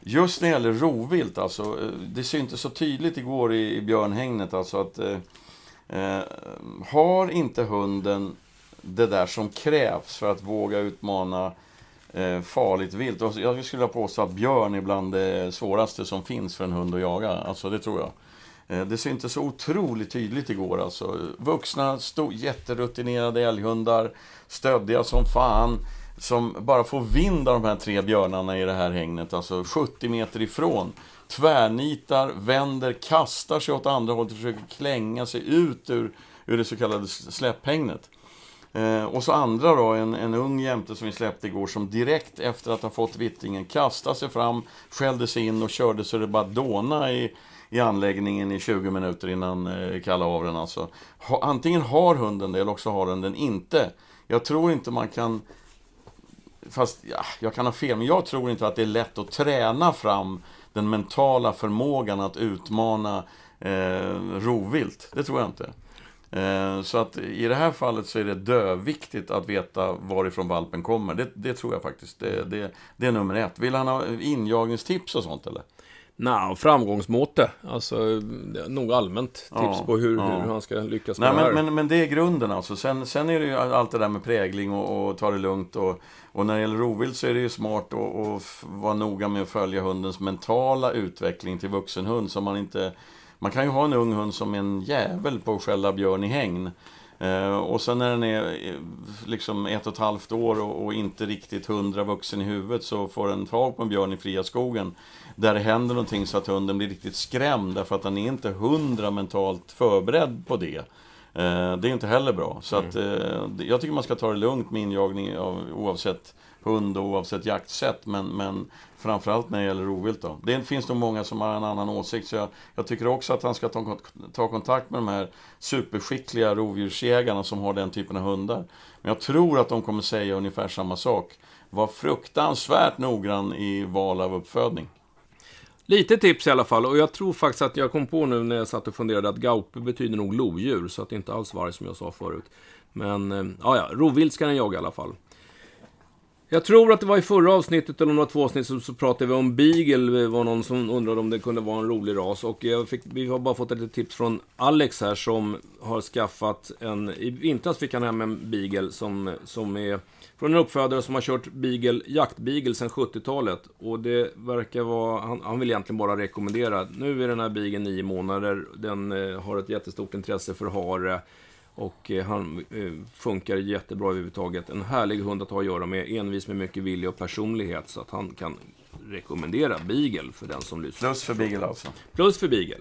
just när det gäller rovvilt, alltså, det syntes så tydligt igår i, i björnhägnet alltså att eh, har inte hunden det där som krävs för att våga utmana eh, farligt vilt. Och Jag skulle vilja påstå att björn är bland det svåraste som finns för en hund att jaga. Alltså det tror jag. Eh, Det syntes så otroligt tydligt igår alltså. Vuxna, sto- jätterutinerade älghundar, stöddiga som fan, som bara får vind av de här tre björnarna i det här hängnet, alltså 70 meter ifrån. Tvärnitar, vänder, kastar sig åt andra hållet och försöker klänga sig ut ur, ur det så kallade släpphängnet. Eh, och så andra då, en, en ung jämte som vi släppte igår som direkt efter att ha fått vittringen kastade sig fram, skällde sig in och körde så det bara dåna i, i anläggningen i 20 minuter innan eh, kallade av den alltså. Ha, antingen har hunden det eller också har den den inte. Jag tror inte man kan Fast ja, jag kan ha fel, men jag tror inte att det är lätt att träna fram den mentala förmågan att utmana eh, rovvilt. Det tror jag inte. Eh, så att i det här fallet så är det döviktigt att veta varifrån valpen kommer. Det, det tror jag faktiskt. Det, det, det är nummer ett. Vill han ha injagningstips och sånt eller? Nej, framgångsmåte. Alltså, nog allmänt tips Ja, på hur, ja. hur han ska lyckas med Nej, det här. men, men, men det är grunden alltså. Sen, sen är det ju allt det där med prägling och, och ta det lugnt. Och, och när det gäller rovvilt så är det ju smart att, att vara noga med att följa hundens mentala utveckling till vuxenhund. Så man inte... Man kan ju ha en ung hund som en jävel på att skälla björn i hägn. Eh, och sen när den är eh, liksom ett och ett halvt år och inte riktigt hundra vuxen i huvudet så får den tag på en björn i fria skogen. Där det händer någonting så att hunden blir riktigt skrämd därför att den är inte hundra mentalt förberedd på det. Eh, det är inte heller bra. Så att, eh, jag tycker man ska ta det lugnt med injagning av, oavsett hund och oavsett jaktsätt. Men, men framförallt när det gäller rovvilt. Då. Det finns nog många som har en annan åsikt. Så jag, jag tycker också att han ska ta, ta kontakt med de här superskickliga rovdjursjägarna som har den typen av hundar. Men jag tror att de kommer säga ungefär samma sak. Var fruktansvärt noggrann i val av uppfödning. Lite tips i alla fall. Och jag tror faktiskt att jag kom på nu när jag satt och funderade att gaupe betyder nog lodjur. Så att det inte alls varg som jag sa förut. Men, eh, ja, ja, rovvilt ska den jaga i alla fall. Jag tror att det var i förra avsnittet, eller om det var två avsnitt, så, så pratade vi om Beagle. Det var någon som undrade om det kunde vara en rolig ras. Och jag fick, vi har bara fått ett tips från Alex här som har skaffat en... I vintras fick han hem en Beagle som, som är från en uppfödare som har kört beagle, jaktbeagle sedan 70-talet. Och det verkar vara... Han, han, vill egentligen bara rekommendera. Nu är den här beageln nio månader. Den eh, har ett jättestort intresse för hare. Och eh, han eh, funkar jättebra överhuvudtaget. En härlig hund att ha att göra med. Envis med mycket vilja och personlighet. Så att han kan rekommendera Beagle för den som lyssnar. Plus för Beagle alltså. Plus för Beagle.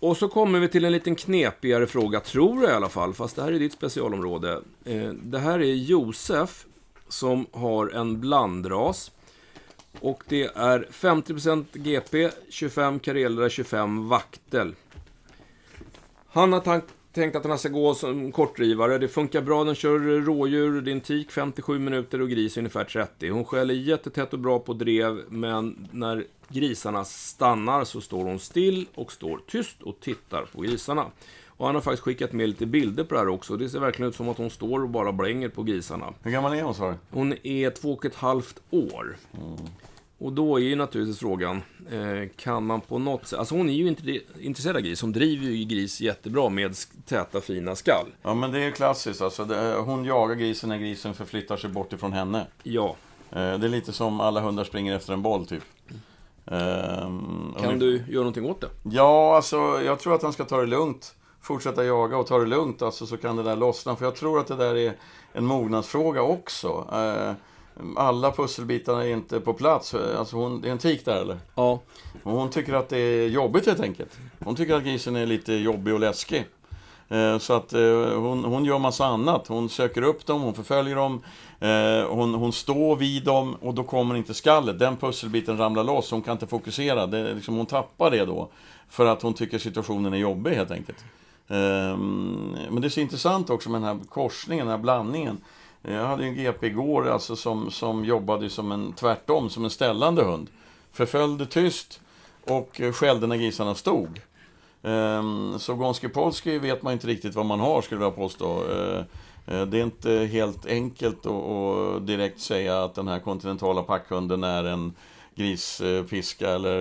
Och så kommer vi till en liten knepigare fråga, tror jag i alla fall, fast det här är ditt specialområde. Eh, det här är Josef som har en blandras. Och det är 50% GP, 25 karelare, 25 vaktel. Han har tänkt att den här ska gå som kortdrivare. Det funkar bra. Den kör rådjur, det är en tik 57 minuter och gris ungefär 30. Hon skäller jättetätt och bra på drev, men när grisarna stannar så står hon still och står tyst och tittar på grisarna. Och han har faktiskt skickat med lite bilder på det här också. Det ser verkligen ut som att hon står och bara blänger på grisarna. Hur gammal är hon, sa Hon är två och ett halvt år. Mm. Och då är ju naturligtvis frågan, eh, kan man på något sätt... Alltså hon är ju inte intresserad av gris. Hon driver ju gris jättebra med täta fina skall. Ja, men det är ju klassiskt. Alltså, det, hon jagar grisen när grisen förflyttar sig bort ifrån henne. Ja. Eh, det är lite som alla hundar springer efter en boll, typ. Um, kan du göra någonting åt det? Ja, alltså jag tror att han ska ta det lugnt. Fortsätta jaga och ta det lugnt, alltså, så kan det där lossna. För jag tror att det där är en mognadsfråga också. Alla pusselbitarna är inte på plats. Alltså hon, det är en tik där eller? Ja. Och hon tycker att det är jobbigt helt enkelt. Hon tycker att grisen är lite jobbig och läskig. Eh, så att eh, hon, hon gör massa annat. Hon söker upp dem, hon förföljer dem. Eh, hon, hon står vid dem och då kommer inte skallet. Den pusselbiten ramlar loss, hon kan inte fokusera. Det, liksom, hon tappar det då. För att hon tycker situationen är jobbig helt enkelt. Ehm, men det är så intressant också med den här korsningen, den här blandningen. Eh, jag hade en GP igår alltså som, som jobbade som en, tvärtom, som en ställande hund. Förföljde tyst och eh, skällde när grisarna stod. Ehm, så Gonski Polski vet man inte riktigt vad man har, skulle jag påstå. Eh, det är inte helt enkelt att direkt säga att den här kontinentala packhunden är en grispiska eller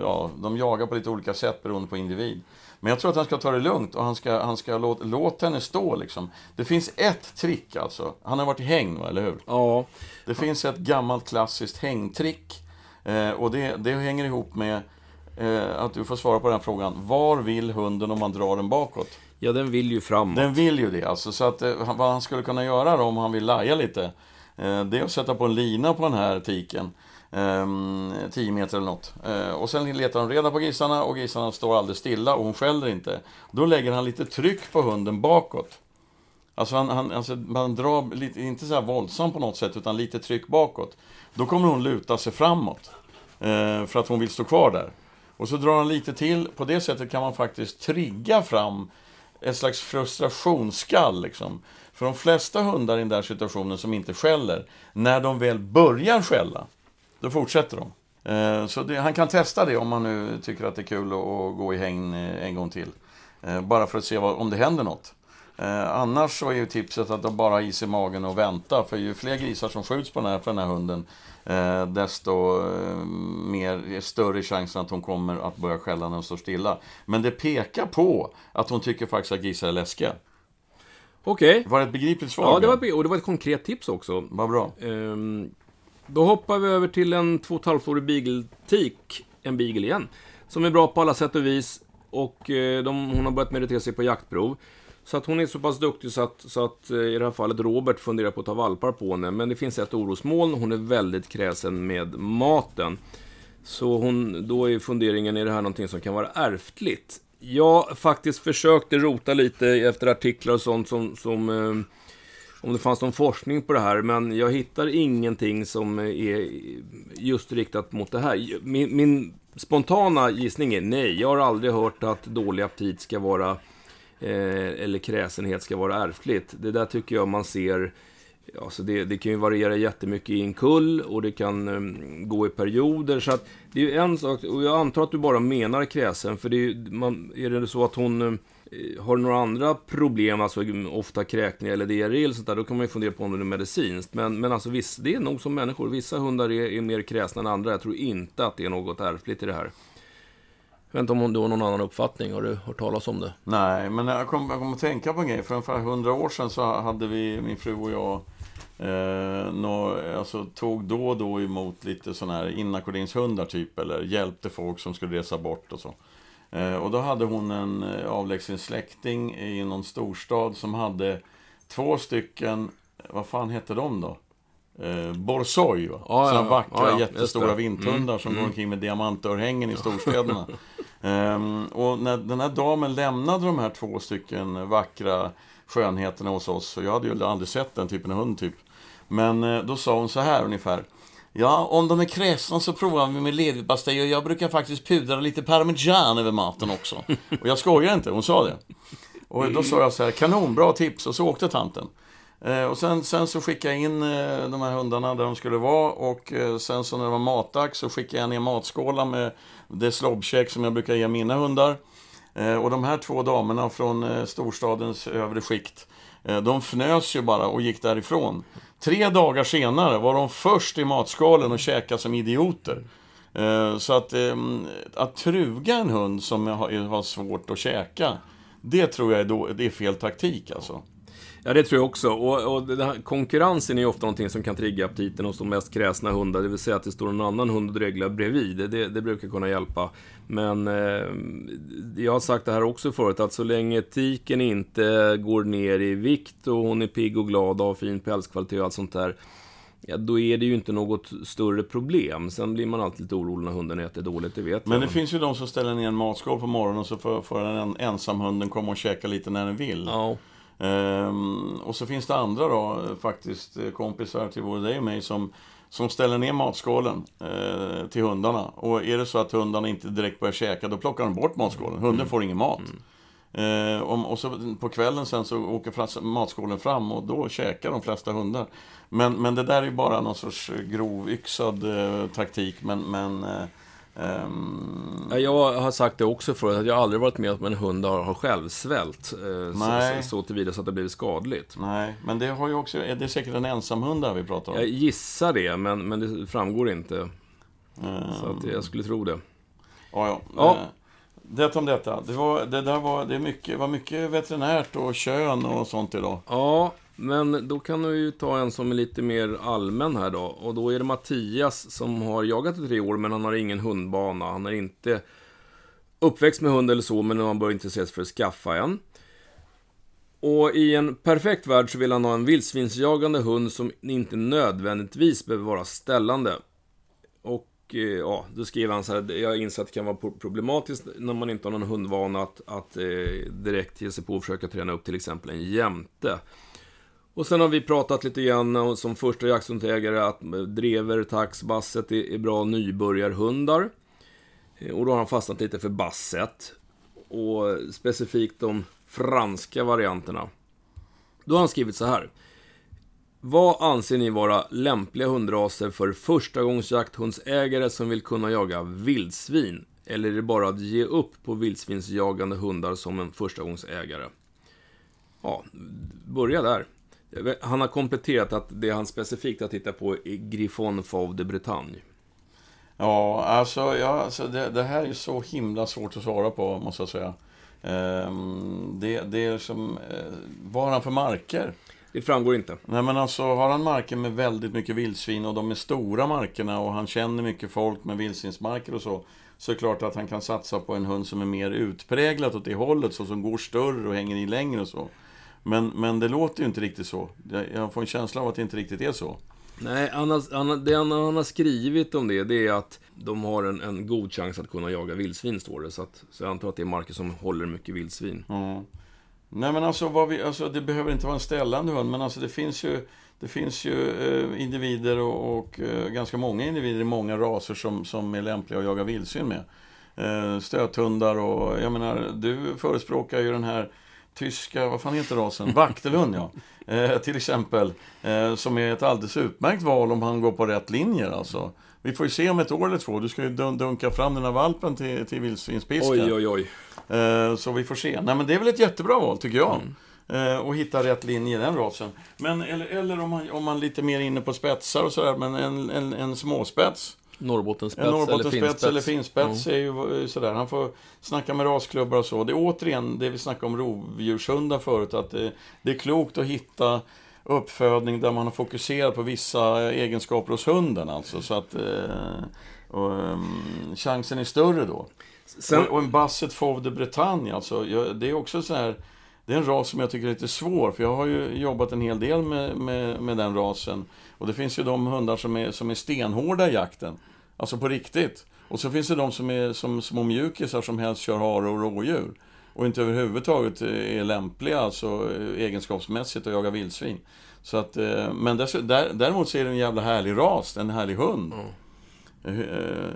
ja, de jagar på lite olika sätt beroende på individ. Men jag tror att han ska ta det lugnt och han ska, han ska låta, låta henne stå liksom. Det finns ett trick alltså. Han har varit i häng, eller hur? Ja. Det finns ett gammalt klassiskt hängtrick. Eh, och det, det hänger ihop med eh, att du får svara på den frågan. Var vill hunden om man drar den bakåt? Ja, den vill ju framåt. Den vill ju det, alltså. Så att, eh, vad han skulle kunna göra då, om han vill laja lite, eh, det är att sätta på en lina på den här tiken. Ehm, 10 meter eller något. Eh, och sen letar de reda på grisarna och grisarna står alldeles stilla och hon skäller inte. Då lägger han lite tryck på hunden bakåt. Alltså han, han, alltså man drar lite, inte så här våldsamt på något sätt, utan lite tryck bakåt. Då kommer hon luta sig framåt. Eh, för att hon vill stå kvar där. Och så drar han lite till. På det sättet kan man faktiskt trigga fram ett slags frustrationsskall. Liksom. För de flesta hundar i den där situationen som inte skäller, när de väl börjar skälla, då fortsätter de. Eh, så det, han kan testa det om man nu tycker att det är kul att gå i häng eh, en gång till. Eh, bara för att se vad, om det händer något. Annars så är ju tipset att bara ha is i magen och vänta. För ju fler grisar som skjuts på den här, för den här hunden, desto mer, större chansen att hon kommer att börja skälla när hon står stilla. Men det pekar på att hon tycker faktiskt att grisar är läskiga. Okej. Okay. Var det ett begripligt svar? Ja, det var, och det var ett konkret tips också. Vad bra. Um, då hoppar vi över till en 2,5-årig beagle-tik, en beagle igen. Som är bra på alla sätt och vis. Och eh, de, hon har börjat meritera sig på jaktprov. Så att hon är så pass duktig så att, så att eh, i det här fallet Robert funderar på att ta valpar på henne. Men det finns ett orosmoln. Hon är väldigt kräsen med maten. Så hon, då är funderingen, är det här någonting som kan vara ärftligt? Jag faktiskt försökte rota lite efter artiklar och sånt som, som eh, om det fanns någon forskning på det här, men jag hittar ingenting som är just riktat mot det här. Min, min spontana gissning är nej. Jag har aldrig hört att dålig aptit ska vara, eh, eller kräsenhet ska vara ärftligt. Det där tycker jag man ser Alltså det, det, kan ju variera jättemycket i en kull och det kan um, gå i perioder. Så att det är ju en sak, och jag antar att du bara menar kräsen. För det är, man, är det så att hon um, Eh, har du några andra problem, alltså ofta kräkningar eller diarré eller sånt där, då kan man ju fundera på om det är medicinskt. Men, men alltså visst, det är nog som människor. Vissa hundar är, är mer kräsna än andra. Jag tror inte att det är något ärftligt i det här. Jag vet inte om du har någon annan uppfattning. Har du hört talas om det? Nej, men jag kom, jag kom att tänka på en grej. För ungefär hundra år sedan så hade vi, min fru och jag, eh, nå, alltså, tog då och då emot lite sådana här inackorderingshundar typ. Eller hjälpte folk som skulle resa bort och så. Eh, och då hade hon en eh, avlägsen släkting i någon storstad som hade två stycken, vad fan hette de då? Eh, Borsoi va? Ja, Sådana ja. vackra ja, jättestora vinthundar som går omkring med diamantörhängen i storstäderna. Ehm, och när den här damen lämnade de här två stycken vackra skönheterna hos oss, så jag hade ju aldrig sett den typen av hund typ. Men eh, då sa hon så här ungefär. Ja, om de är kräsna så provar vi med leverpastej och jag brukar faktiskt pudra lite parmesan över maten också. Och jag skojar inte, hon sa det. Och då sa jag så här, kanon, bra tips, och så åkte tanten. Eh, och sen, sen så skickade jag in eh, de här hundarna där de skulle vara och eh, sen så när det var matdags så skickade jag ner matskålar med det slobbkäk som jag brukar ge mina hundar. Och de här två damerna från storstadens övre skikt, Eh, de fnös ju bara och gick därifrån. Tre dagar senare var de först i matskalen och käkade som idioter. Eh, så att, ehm, att truga en hund som har, har svårt att käka, det tror jag är, då, det är fel taktik alltså. Ja, det tror jag också. Och, och här konkurrensen är ju ofta någonting som kan trigga aptiten hos de mest kräsna hundar. Det vill säga att det står en annan hund och dreglar bredvid. Det, det brukar kunna hjälpa. Men eh, jag har sagt det här också förut, att så länge tiken inte går ner i vikt och hon är pigg och glad och har fin pälskvalitet och allt sånt där. Ja, då är det ju inte något större problem. Sen blir man alltid lite orolig när hunden äter dåligt, det vet Men det finns ju de som ställer ner en matskål på morgonen och så får, får den ensamhunden komma och käka lite när den vill. Ja, Ehm, och så finns det andra då, eh, faktiskt eh, kompisar till både dig och mig som, som ställer ner matskålen eh, till hundarna. Och är det så att hundarna inte direkt börjar käka, då plockar de bort matskålen. Hunden får ingen mat. Eh, om, och så på kvällen sen så åker matskålen fram och då käkar de flesta hundar. Men, men det där är bara någon sorts eh, grovyxad eh, taktik. Men, men eh, Ja, Jag har sagt det också förut, att jag aldrig varit med om en hund har, har självsvält. Eh, Nej. så, så, tillvida så att det blivit skadligt. nej, men det har ju också, är det säkert en ensamhund där vi pratar om? Jag gissar det, men, men det framgår inte. Ehm, Så att jag skulle tro det. Ja, ja. Ja. Eh, Det om detta. Det var, det där var, det är mycket, var mycket veterinärt och kön och sånt idag. Ja, men då kan vi ju ta en som är lite mer allmän här då. Och då är det Mattias som har jagat i tre år, men han har ingen hundbana. Han är inte uppväxt med hund eller så, men han bör intressera sig för att skaffa en. Och i en perfekt värld så vill han ha en vildsvinsjagande hund som inte nödvändigtvis behöver vara ställande. Och eh, ja, då skriver han så här, jag inser att det kan vara problematiskt när man inte har någon hundvana att, att eh, direkt ge sig på och försöka träna upp till exempel en jämte. Och sen har vi pratat lite grann som första jakthundsägare att drever, tax, basset är, är bra nybörjarhundar. Eh, och då har han fastnat lite för basset. Och specifikt de franska varianterna. Då har han skrivit så här. Vad anser ni vara lämpliga hundraser för förstagångsjakthundsägare som vill kunna jaga vildsvin? Eller är det bara att ge upp på vildsvinsjagande hundar som en förstagångsägare? Ja, börja där. Han har kompletterat att det han specifikt har tittat på är Griffon Fauve de Bretagne. Ja, alltså, ja, alltså det, det här är så himla svårt att svara på, måste jag säga. Ehm, det, det är som... Eh, vad har han för marker? Det framgår inte. Nej men alltså, har han marker med väldigt mycket vildsvin och de är stora markerna och han känner mycket folk med vildsvinsmarker och så. Så är det klart att han kan satsa på en hund som är mer utpräglat åt det hållet, så som går större och hänger i längre och så. Men, men det låter ju inte riktigt så. Jag- får en känsla av att det inte riktigt är så. Nej, det han, han har skrivit om det, det är att de har en, en god chans att kunna jaga vildsvin, står det. Så, att, så jag antar att det är marker som håller mycket vildsvin. Ja. Nej men alltså, vad vi, alltså, det behöver inte vara en ställande hund, men alltså det finns ju, det finns ju eh, individer och, och eh, ganska många individer i många raser som, som är lämpliga att jaga vildsvin med. Eh, stöthundar och, jag menar, du förespråkar ju den här tyska, vad fan heter rasen? Vaktelhund ja. Eh, till exempel. Eh, som är ett alldeles utmärkt val om han går på rätt linjer alltså. Vi får ju se om ett år eller två. Du ska ju dun- dunka fram den här valpen till, till vildsvinspiskan. Oj, oj, oj. Eh, så vi får se. Nej, men det är väl ett jättebra val, tycker jag. Eh, och hitta rätt linje i den rasen. Men, eller eller om, man, om man lite mer inne på spetsar och sådär, men en, en, en småspets. Norrbottenspets En eller finspets. eller finspets är ju eh, sådär. Han får snacka med rasklubbar och så. Det är återigen det vi snackade om rovdjurshundar förut. Att det, det är klokt att hitta uppfödning där man har fokuserat på vissa egenskaper hos hunden. Alltså, så att eh, och, ehm, chansen är större då. Sen, Och, och en Basset Fauve de Bretagne, alltså, det är också så här... Det är en ras som jag tycker är lite svår, för jag har ju jobbat en hel del med, med, med den rasen. Och det finns ju de hundar som är, som är stenhårda i jakten. Alltså på riktigt. Och så finns det de som är som små mjukisar som helst kör hare och rådjur. Och inte överhuvudtaget är lämpliga, alltså egenskapsmässigt, att jaga vildsvin. Så att, eh, men däremot så är det en jävla härlig ras, en härlig hund. Eh,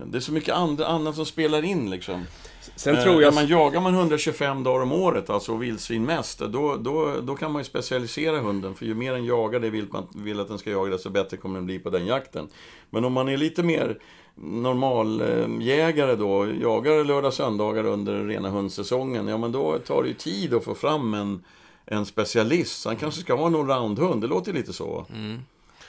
Det är så mycket andra, annat som spelar in liksom. Sen Eh, tror jag... man jagar man 125 dagar om året, alltså vildsvin mest, då, då, då kan man ju specialisera hunden. För ju mer den jagar det vill man vill att den ska jaga, desto bättre kommer den bli på den jakten. Men om man är lite mer normaljägare då, jagar lördag söndagar under rena hundsäsongen, ja men då tar det ju tid att få fram en, en specialist. Så han kanske ska ha en allround-hund, det låter lite så. Mm.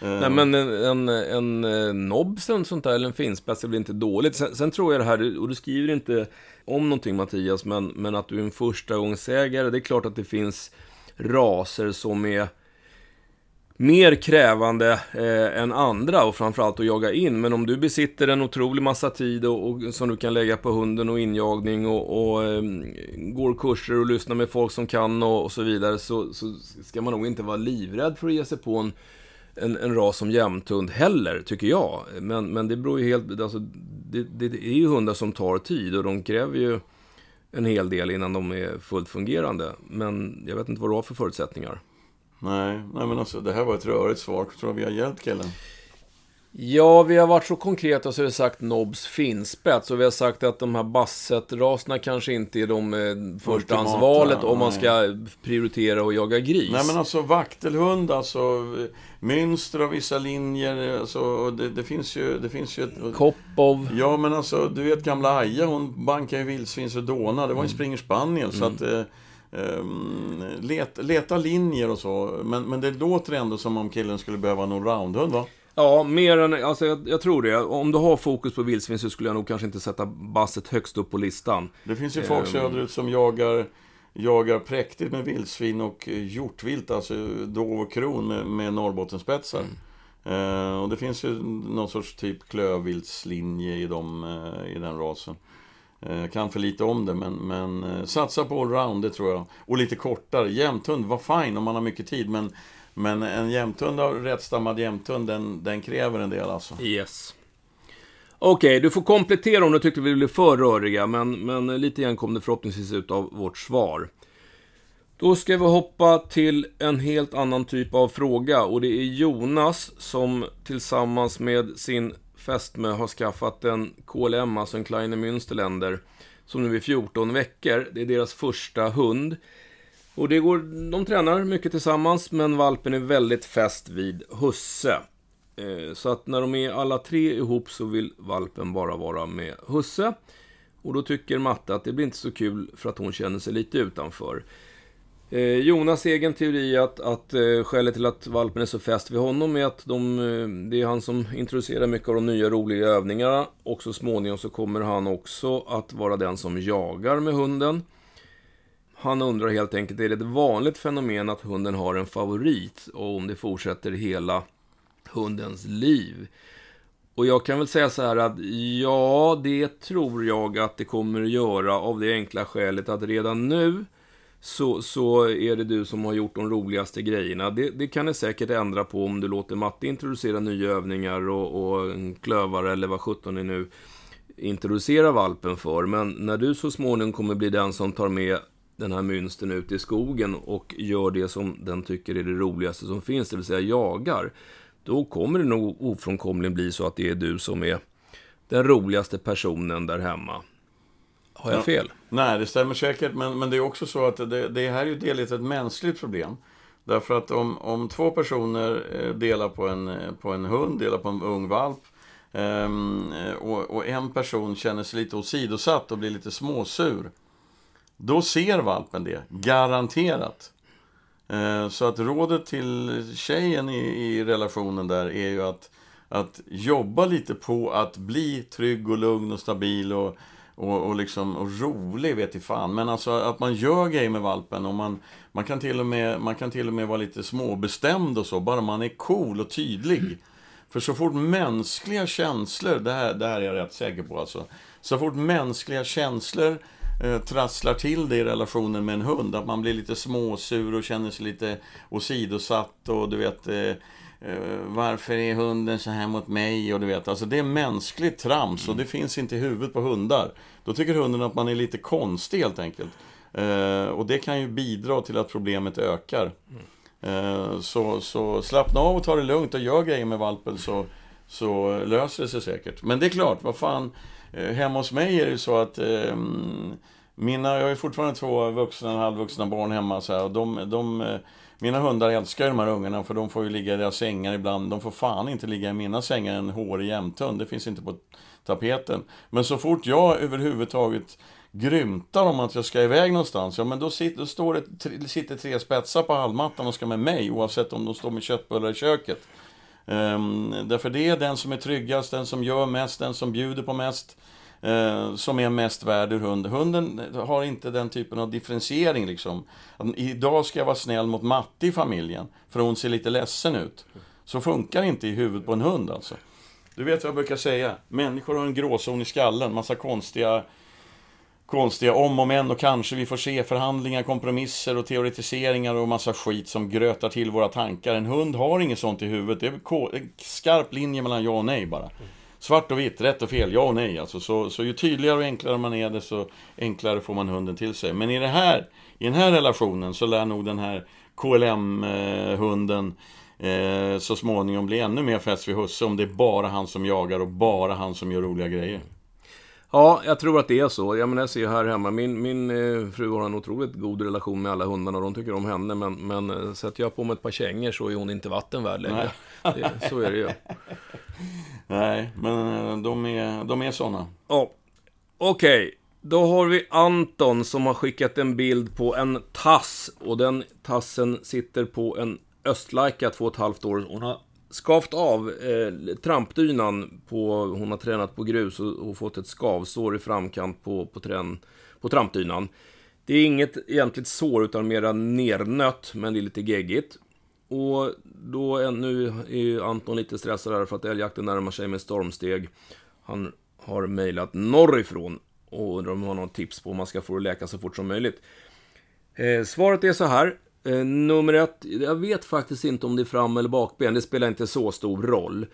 Eh, Nej men en, en, en eh, nobs eller sånt där, eller en finspets, det blir inte dåligt. Sen, sen tror jag det här, och du skriver inte om någonting Mattias, men, men att du är en förstagångsägare, det är klart att det finns raser som är mer krävande eh, än andra och framförallt att jaga in. Men om du besitter en otrolig massa tid och, och som du kan lägga på hunden och injagning och, och eh, går kurser och lyssnar med folk som kan och, och så vidare så, så ska man nog inte vara livrädd för att ge sig på en, en, en ras som jämthund heller, tycker jag. Men, men det beror ju helt... Alltså, det, det är ju hundar som tar tid och de kräver ju en hel del innan de är fullt fungerande. Men jag vet inte vad du har för förutsättningar. Nej, nej, men alltså det här var ett rörigt svar. Tror du vi har hjälpt killen? Ja, vi har varit så konkreta så vi har sagt Nobs finspets och vi har sagt att de här Basset-raserna kanske inte är de eh, förstahandsvalet om man ska prioritera och jaga gris. Nej men alltså vaktelhund, alltså mönster av vissa linjer, alltså, det, det finns ju, det finns ju ett, Kopov. Ja men alltså, du vet gamla Aja, hon bankade ju vildsvin så dåna, det var Mm. en springer spaniel, så att eh, ehm, let, leta linjer och så, men, men det låter ändå som om killen skulle behöva en allroundhund va? Ja, mer än, alltså jag, jag tror det. Om du har fokus på vildsvin så skulle jag nog kanske inte sätta Basset högst upp på listan. Det finns ju folk Ehm. söderut som jagar Jagar präktigt med vildsvin och hjortvilt, alltså dov och kron med, med Norrbottenspetsar. Mm. Eh, och det finns ju någon sorts typ klövviltslinje i, dem, eh, i den rasen. Eh, kan för lite om det, men, men eh, satsa på allround, det tror jag. Och lite kortare. Jämthund, var fine om man har mycket tid, men, men en jämthund av rättstammad jämthund, den, den kräver en del alltså. Yes. Okej, du får komplettera om du tyckte vi blev för röriga, men, men lite grann kom det förhoppningsvis ut av vårt svar. Då ska vi hoppa till en helt annan typ av fråga och det är Jonas som tillsammans med sin fästmö har skaffat en KLM, alltså en Kleine Münsterländer, som nu är 14 veckor. Det är deras första hund. Och det går, de tränar mycket tillsammans, men valpen är väldigt fäst vid husse. Eh, så att när de är alla tre ihop så vill valpen bara vara med husse. Och då tycker Matte att det blir inte så kul för att hon känner sig lite utanför. Eh, Jonas egen teori är att, att eh, skälet till att valpen är så fäst vid honom är att de, det är han som introducerar mycket av de nya roliga övningarna. Och så småningom så kommer han också att vara den som jagar med hunden. Han undrar helt enkelt, är det ett vanligt fenomen att hunden har en favorit? Och om det fortsätter hela hundens liv. Och jag kan väl säga så här att ja, det tror jag att det kommer att göra av det enkla skälet att redan nu så, så är det du som har gjort de roligaste grejerna. Det, det kan det säkert ändra på om du låter Matte introducera nya övningar och, och en klövare eller vad sjutton ni nu introducerar valpen för. Men när du så småningom kommer bli den som tar med den här mönstern ut i skogen och gör det som den tycker är det roligaste som finns, det vill säga jagar. Då kommer det nog ofrånkomligen bli så att det är du som är den roligaste personen där hemma. Har jag Ja. fel? Nej, det stämmer säkert, men, men det är också så att det, det här är ju delvis ett mänskligt problem. Därför att om, om två personer eh, delar på en, eh, på en hund, delar på en ung valp, ehm, eh, och, och en person känner sig lite åsidosatt och blir lite småsur, då ser valpen det, garanterat. Eh, så att rådet till tjejen i, i relationen där är ju att, att jobba lite på att bli trygg och lugn och stabil och, och, och, liksom, och rolig vet i fan. Men alltså att man gör grejer med valpen och man, man, kan till och med, man kan till och med vara lite småbestämd och så, bara man är cool och tydlig. För så fort mänskliga känslor, det här, det här är jag rätt säker på alltså. Så fort mänskliga känslor eh, trasslar till det i relationen med en hund, att man blir lite småsur och känner sig lite åsidosatt och du vet eh, eh, varför är hunden så här mot mig? Och du vet, alltså det är mänskligt trams och det finns inte i huvudet på hundar. Då tycker hunden att man är lite konstig helt enkelt. Eh, och det kan ju bidra till att problemet ökar. Eh, så, så slappna av och ta det lugnt och gör grejer med valpen så, så löser det sig säkert. Men det är klart, vad fan. Eh, hemma hos mig är det så att eh, mina, jag har ju fortfarande två vuxna halvvuxna barn hemma så här, och de, de, eh, mina hundar älskar ju de här ungarna för de får ju ligga i deras sängar ibland. De får fan inte ligga i mina sängar en hårig jämthund. Det finns inte på tapeten. Men så fort jag överhuvudtaget grymtar om att jag ska iväg någonstans, ja men då, sitter, då står det, sitter tre spetsar på halmmattan och ska med mig, oavsett om de står med köttbullar i köket. Um, därför det är den som är tryggast, den som gör mest, den som bjuder på mest, uh, som är mest värd ur hund. Hunden har inte den typen av differentiering liksom. Idag ska jag vara snäll mot Matte i familjen, för hon ser lite ledsen ut. Så funkar inte i huvudet på en hund alltså. Du vet vad jag brukar säga? Människor har en gråzon i skallen, massa konstiga konstiga om och men och kanske vi får se förhandlingar, kompromisser och teoretiseringar och massa skit som grötar till våra tankar. En hund har inget sånt i huvudet. Det är en skarp linje mellan ja och nej bara. Svart och vitt, rätt och fel, ja och nej. Alltså, så, så ju tydligare och enklare man är det, så enklare får man hunden till sig. Men i, det här, i den här relationen så lär nog den här KLM-hunden eh, eh, så småningom bli ännu mer fäst vid husse om det är bara han som jagar och bara han som gör roliga grejer. Ja, jag tror att det är så. Jag, menar, jag ser här hemma, min, min eh, fru har en otroligt god relation med alla hundarna och de tycker om henne. Men, men eh, sätter jag på mig ett par kängor så är hon inte vatten värd längre. Det, så är det ju. Nej, men eh, de är, de är sådana. Ja, okej. Okay. Då har vi Anton som har skickat en bild på en tass. Och den tassen sitter på en östlaika, två och ett halvt år. Hon har skavt av eh, trampdynan på, hon har tränat på grus och, och fått ett skavsår i framkant på, på, trän, på trampdynan. Det är inget egentligt sår utan mera nernött, men det är lite geggigt. Och då är, nu är Anton lite stressad här för att älgjakten närmar sig med stormsteg. Han har mejlat norrifrån och undrar om han har något tips på hur man ska få det läka så fort som möjligt. Eh, svaret är så här. Eh, nummer ett, jag vet faktiskt inte om det är fram eller bakben, det spelar inte så stor roll.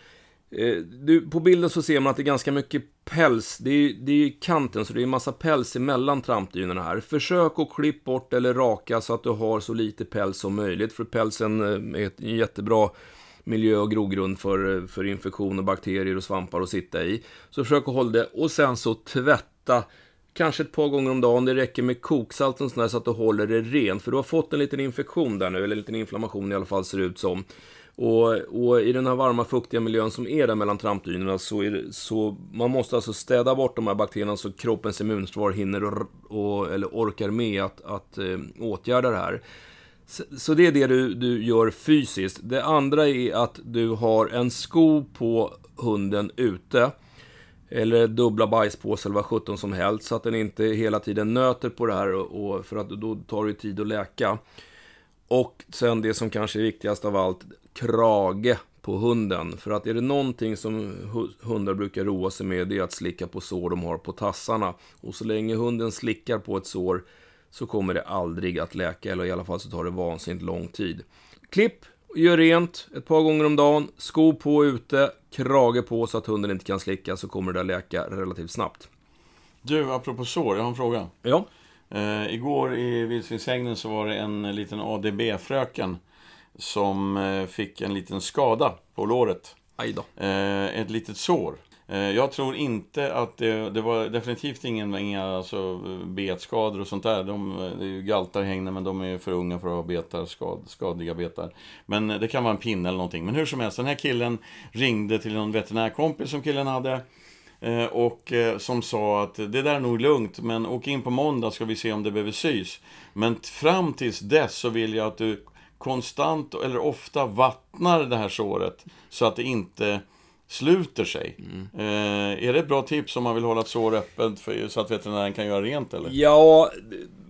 Eh, du, på bilden så ser man att det är ganska mycket päls, det är, det är kanten så det är massa päls emellan trampdynorna här. Försök att klippa bort eller raka så att du har så lite päls som möjligt, för pälsen eh, är en jättebra miljö och grogrund för, eh, för infektion och bakterier och svampar att sitta i. Så försök att hålla det, och sen så tvätta Kanske ett par gånger om dagen. Det räcker med koksalt och sådär så att du håller det rent. För du har fått en liten infektion där nu, eller en liten inflammation i alla fall ser det ut som. Och, och, i den här varma fuktiga miljön som är där mellan trampdynorna så, är det, så man måste alltså städa bort de här bakterierna så kroppens immunförsvar hinner och, och, eller orkar med att, att äh, åtgärda det här. Så, så det är det du, du gör fysiskt. Det andra är att du har en sko på hunden ute eller dubbla bajspåsar eller vad sjutton som helst. Så att den inte hela tiden nöter på det här. Och, för att då tar det tid att läka. Och sen det som kanske är viktigast av allt. Krage på hunden. För att är det någonting som hundar brukar roa sig med. Det är att slicka på sår de har på tassarna. Och så länge hunden slickar på ett sår. Så kommer det aldrig att läka. Eller i alla fall så tar det vansinnigt lång tid. Klipp gör rent ett par gånger om dagen, sko på ute, krage på så att hunden inte kan slicka, så kommer det att läka relativt snabbt. Du, apropå sår, jag har en fråga. Ja. Eh, igår i vildsvinshägnen så var det en liten ADB-fröken som eh, fick en liten skada på låret. Aj då. Eh, ett litet sår. Eh, jag tror inte att det, det var definitivt ingen, inga alltså, betskador och sånt där. De, eh, det är ju galtar i men de är för unga för att ha betar, skad, skadliga betar. Men eh, det kan vara en pinne eller någonting. Men hur som helst, den här killen ringde till någon veterinärkompis som killen hade. Och som sa att det där är nog lugnt, men åk in på måndag ska vi se om det behöver sys. Men fram tills dess så vill jag att du konstant eller ofta vattnar det här såret så att det inte sluter sig. Mm. Eh, är det ett bra tips om man vill hålla ett sår öppet för, så att veterinären kan göra rent eller? Ja,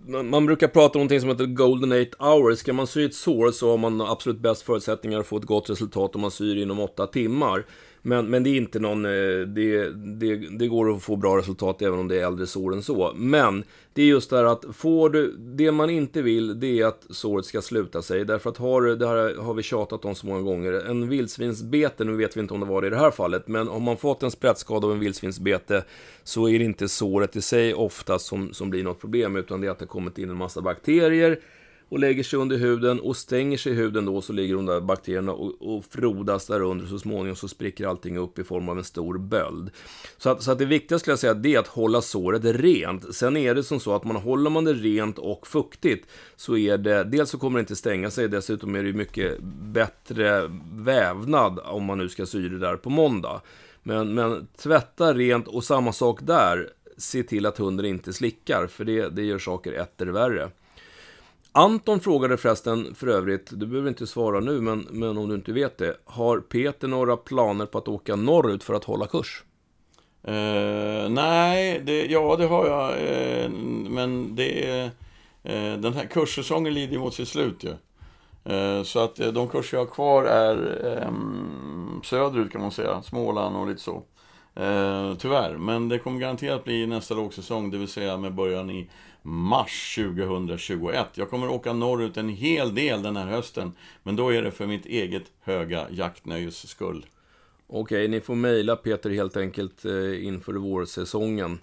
man brukar prata om någonting som heter Golden 8 hours. Ska man sy ett sår så har man absolut bäst förutsättningar att få ett gott resultat om man syr inom 8 timmar. Men, men det är inte någon, eh, det, det, det går att få bra resultat även om det är äldre sår än så. Men det är just det här att får du, det man inte vill det är att såret ska sluta sig. Därför att har du, det här har vi tjatat om så många gånger. En vildsvinsbete, nu vet vi inte om det var det i det här fallet, men om man fått en sprättskada av en vildsvinsbete så är det inte såret i sig ofta som, som blir något problem, utan det är att det kommit in en massa bakterier och lägger sig under huden och stänger sig i huden då så ligger de där bakterierna och, och frodas där under så småningom så spricker allting upp i form av en stor böld. Så att, så att det viktiga skulle jag säga det är att hålla såret rent. Sen är det som så att man håller man det rent och fuktigt så är det, dels så kommer det inte stänga sig, dessutom är det mycket bättre vävnad om man nu ska sy det där på måndag. Men, men tvätta rent och samma sak där, se till att hunden inte slickar, för det, det gör saker etter värre. Anton frågade förresten för övrigt, du behöver inte svara nu, men, men om du inte vet det. Har Peter några planer på att åka norrut för att hålla kurs? Uh, nej, det, ja det har jag. Uh, men det uh, den här kurssäsongen lider mot sitt slut ju. så att de kurser jag har kvar är um, söderut kan man säga, Småland och lite så. tyvärr, men det kommer garanterat bli nästa lågsäsong, det vill säga med början i mars 2021. Jag kommer åka norrut en hel del den här hösten, men då är det för mitt eget höga jaktnöjes skull. Okej, ni får mejla Peter helt enkelt eh, inför vårsäsongen.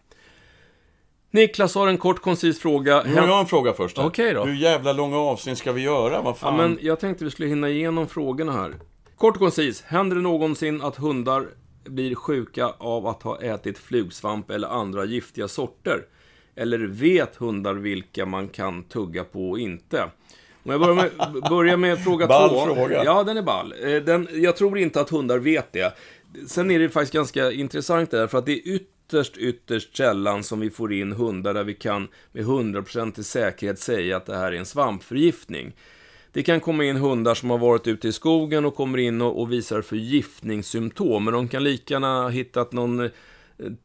Niklas har en kort koncis fråga. Nu har jag en fråga först. Okej då. Hur jävla långa avsnitt ska vi göra? Vad fan? Ja, men jag tänkte vi skulle hinna igenom frågorna här. Kort och koncis. Händer det någonsin att hundar blir sjuka av att ha ätit flugsvamp eller andra giftiga sorter? Eller vet hundar vilka man kan tugga på och inte? Om jag börjar med, börjar med fråga ball två. fråga. Ja, den är ball. Eh, den, jag tror inte att hundar vet det. Sen är det faktiskt ganska intressant det där, för att det är ytterst, ytterst sällan som vi får in hundar där vi kan med hundraprocentig säkerhet säga att det här är en svampförgiftning. Det kan komma in hundar som har varit ute i skogen och kommer in och, och visar förgiftningssymptom, men de kan lika gärna ha hittat någon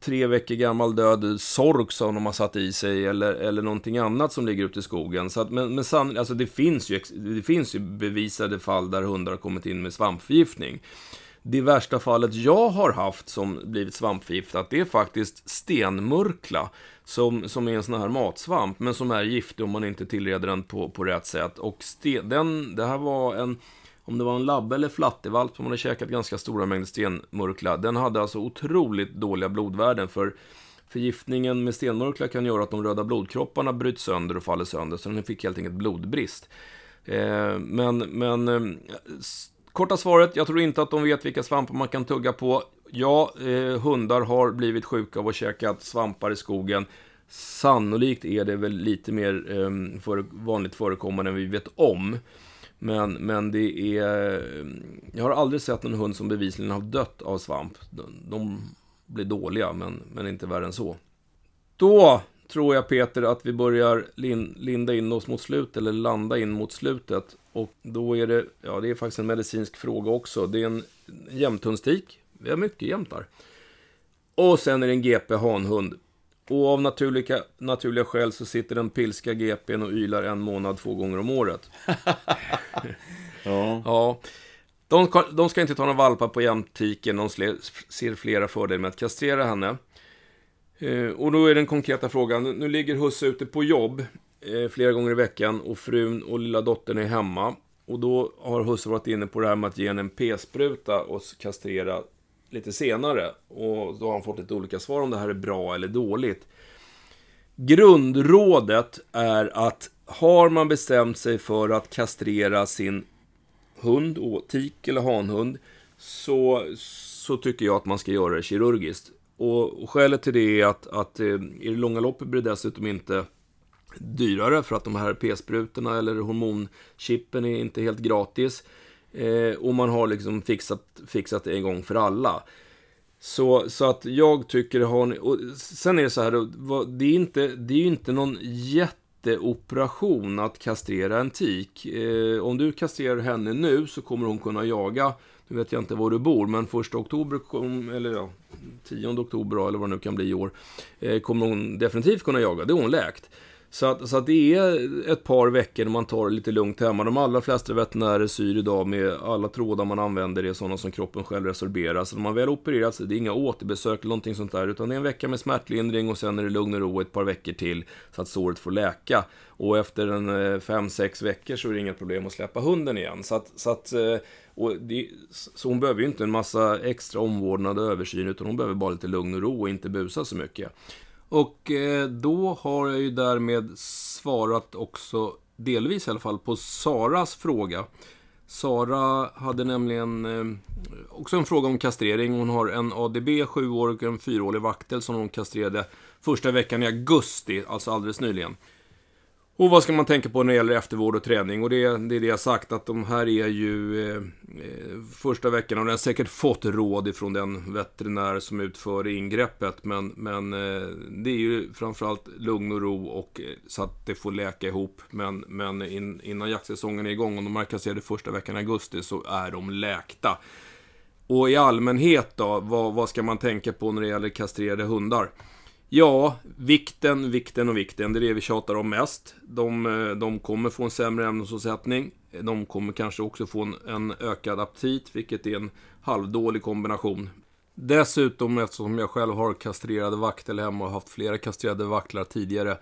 tre veckor gammal död sork som de har satt i sig eller, eller någonting annat som ligger ute i skogen. Så att, men men san, alltså det, finns ju, det finns ju bevisade fall där hundar har kommit in med svampförgiftning. Det värsta fallet jag har haft som blivit svampförgiftat, det är faktiskt stenmurkla. Som, som är en sån här matsvamp, men som är giftig om man inte tillreder den på, på rätt sätt. Och sten, den, det här var en om det var en labbe eller flattevalp som hade käkat ganska stora mängder stenmurkla, den hade alltså otroligt dåliga blodvärden för Förgiftningen med stenmurkla kan göra att de röda blodkropparna bryts sönder och faller sönder, så den fick helt enkelt blodbrist. Eh, men, men eh, korta svaret, jag tror inte att de vet vilka svampar man kan tugga på. Ja, eh, hundar har blivit sjuka av att käka svampar i skogen. Sannolikt är det väl lite mer eh, för, vanligt förekommande än vi vet om. Men, men det är... Jag har aldrig sett en hund som bevisligen har dött av svamp. De, de blir dåliga, men, men inte värre än så. Då tror jag Peter att vi börjar lin, linda in oss mot slutet, eller landa in mot slutet. Och då är det, ja det är faktiskt en medicinsk fråga också. Det är en jämthundstik. Vi har mycket jämtar. Och sen är det en GP hanhund. Och av naturliga, naturliga skäl så sitter den pilska GPn och ylar en månad två gånger om året. ja. ja. De ska, de ska inte ta några valpar på jämtiken. De ser flera fördelar med att kastrera henne. Eh, och då är den konkreta frågan. Nu ligger husse ute på jobb eh, flera gånger i veckan och frun och lilla dottern är hemma. Och då har husse varit inne på det här med att ge henne en p-spruta och kastrera lite senare. Och då har han fått lite olika svar om det här är bra eller dåligt. Grundrådet är att har man bestämt sig för att kastrera sin hund, tik eller hanhund, så, så tycker jag att man ska göra det kirurgiskt. Och, skälet till det är att, att eh, i det långa loppet blir det dessutom inte dyrare för att de här p-sprutorna eller hormonchippen är inte helt gratis. Eh, och man har liksom fixat, fixat det en gång för alla. Så, så att jag tycker, har ni, och sen är det så här, det är, inte, det är ju inte någon jätteoperation att kastrera en tik. Eh, om du kastrerar henne nu så kommer hon kunna jaga, nu vet jag inte var du bor, men första oktober, kom, eller ja, 10 oktober eller vad det nu kan bli i år, eh, kommer hon definitivt kunna jaga, det är hon läkt. Så att, så att det är ett par veckor när man tar det lite lugnt hemma. De allra flesta veterinärer syr idag med alla trådar man använder är sådana som kroppen själv resorberar. Så när man väl opererat sig, det är inga återbesök eller någonting sånt där, utan det är en vecka med smärtlindring och sen är det lugn och ro ett par veckor till så att såret får läka. Och efter en eh, fem sex veckor så är det inga problem att släppa hunden igen. Så att, så att eh, och det, så hon behöver ju inte en massa extra omvårdnad och översyn, utan hon behöver bara lite lugn och ro och inte busa så mycket. Och eh, då har jag ju därmed svarat också, delvis i alla fall, på Saras fråga. Sara hade nämligen eh, också en fråga om kastrering. Hon har en ADB, 7 år och en 4-årig vaktel som hon kastrerade första veckan i augusti, alltså alldeles nyligen. Och vad ska man tänka på när det gäller eftervård och träning? Och det, det är det jag sagt, att de här är ju eh, eh första veckan, och den har säkert fått råd ifrån den veterinär som utför ingreppet, men, men eh, det är ju framförallt lugn och ro och eh, så att det får läka ihop. Men, men in, innan jaktsäsongen är igång, om de här det första veckan i augusti, så är de läkta. Och i allmänhet då, vad, vad ska man tänka på när det gäller kastrerade hundar? Ja, vikten, vikten och vikten. Det är det vi tjatar om mest. De, eh, de kommer få en sämre ämnesomsättning. De kommer kanske också få en, en ökad aptit, vilket är en halvdålig kombination. Dessutom, eftersom jag själv har kastrerade vaktel hemma och haft flera kastrerade vaktlar tidigare,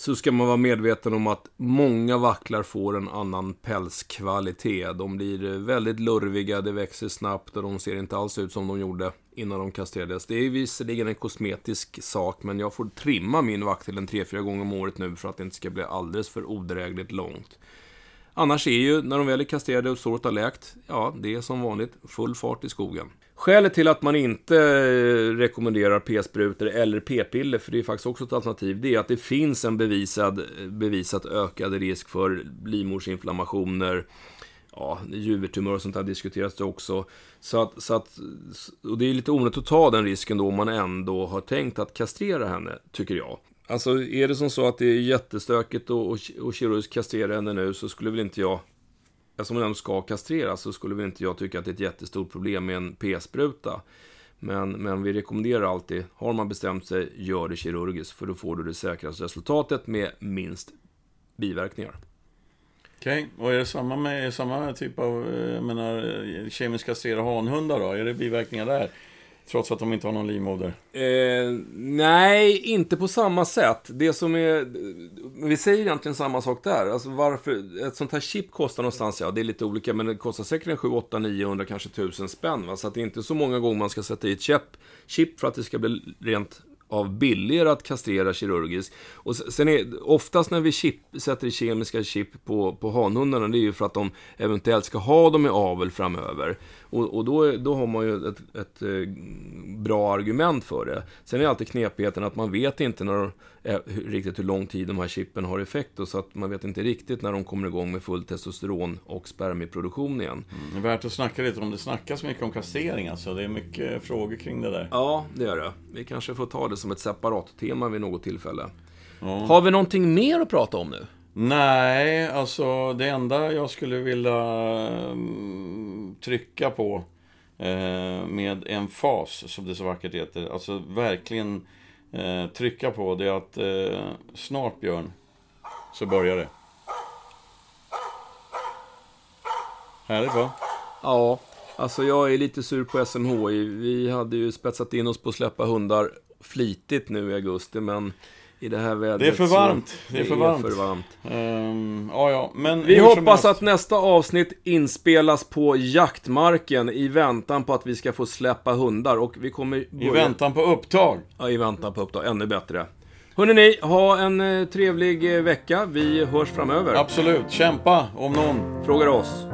så ska man vara medveten om att många vacklar får en annan pälskvalitet. De blir väldigt lurviga, det växer snabbt och de ser inte alls ut som de gjorde innan de kastrerades. Det är visserligen en kosmetisk sak, men jag får trimma min vaktel en 3-4 gånger om året nu för att det inte ska bli alldeles för odrägligt långt. Annars är ju, när de väl är kastrerade och såret har läkt, ja, det är som vanligt full fart i skogen. Skälet till att man inte eh, rekommenderar p-sprutor eller p-piller, för det är faktiskt också ett alternativ, det är att det finns en bevisad, bevisat ökad risk för livmorsinflammationer, ja, juvertumör och sånt där diskuteras det också. Så att, så att, och det är lite onödigt att ta den risken då om man ändå har tänkt att kastrera henne, tycker jag. Alltså, är det som så att det är jättestökigt och, och, och kirurgiskt kastrera henne nu så skulle väl inte jag eftersom hon ändå ska kastreras så skulle väl inte jag tycka att det är ett jättestort problem med en p-spruta. Men, men vi rekommenderar alltid, har man bestämt sig, gör det kirurgiskt. För då får du det säkraste resultatet med minst biverkningar. Okej, okay. och är det samma med samma typ av, eh, jag menar, kemiskt kastrera hanhundar då? Är det biverkningar där? Trots att de inte har någon livmoder? Eh, nej, inte på samma sätt. Det som är... Vi säger egentligen samma sak där. Alltså varför... Ett sånt här chip kostar någonstans, ja det är lite olika, men det kostar säkert en 7, 8, 900, kanske 1000 spänn. Va? Så att det är inte så många gånger man ska sätta i ett chip, chip för att det ska bli rent av billigare att kastrera kirurgiskt. Och sen är oftast när vi chip, sätter kemiska chip på, på hanhundarna, det är ju för att de eventuellt ska ha dem i avel framöver. Och, och då, då har man ju ett, ett, eh, bra argument för det. Sen är alltid knepigheten att man vet inte när, eh, riktigt hur lång tid de här chippen har effekt. Och så att man vet inte riktigt när de kommer igång med full testosteron och spermieproduktion igen. Mm, det är värt att snacka lite om det snackas mycket om kastrering alltså. Det är mycket frågor kring det där. Ja, det gör det. Vi kanske får ta det som ett separat tema vid något tillfälle. Ja. Har vi någonting mer att prata om nu? Nej, alltså det enda jag skulle vilja mm, trycka på eh, med en fas, som det så vackert heter, alltså verkligen eh, trycka på det är att eh, snart Björn, så börjar det. Härligt va? Ja, alltså jag är lite sur på SMHI. Vi hade ju spetsat in oss på att släppa hundar flitigt nu i augusti, men i det här vädret. Det är för varmt. Det är för varmt. Är för varmt. Um, ja, ja. Men vi hoppas att nästa avsnitt inspelas på jaktmarken i väntan på att vi ska få släppa hundar. Och vi kommer börja... I väntan på upptag. Ja, i väntan på upptag. Ännu bättre. Ni, ha en eh, trevlig eh, vecka. Vi hörs framöver. Absolut. Kämpa, om någon frågar oss.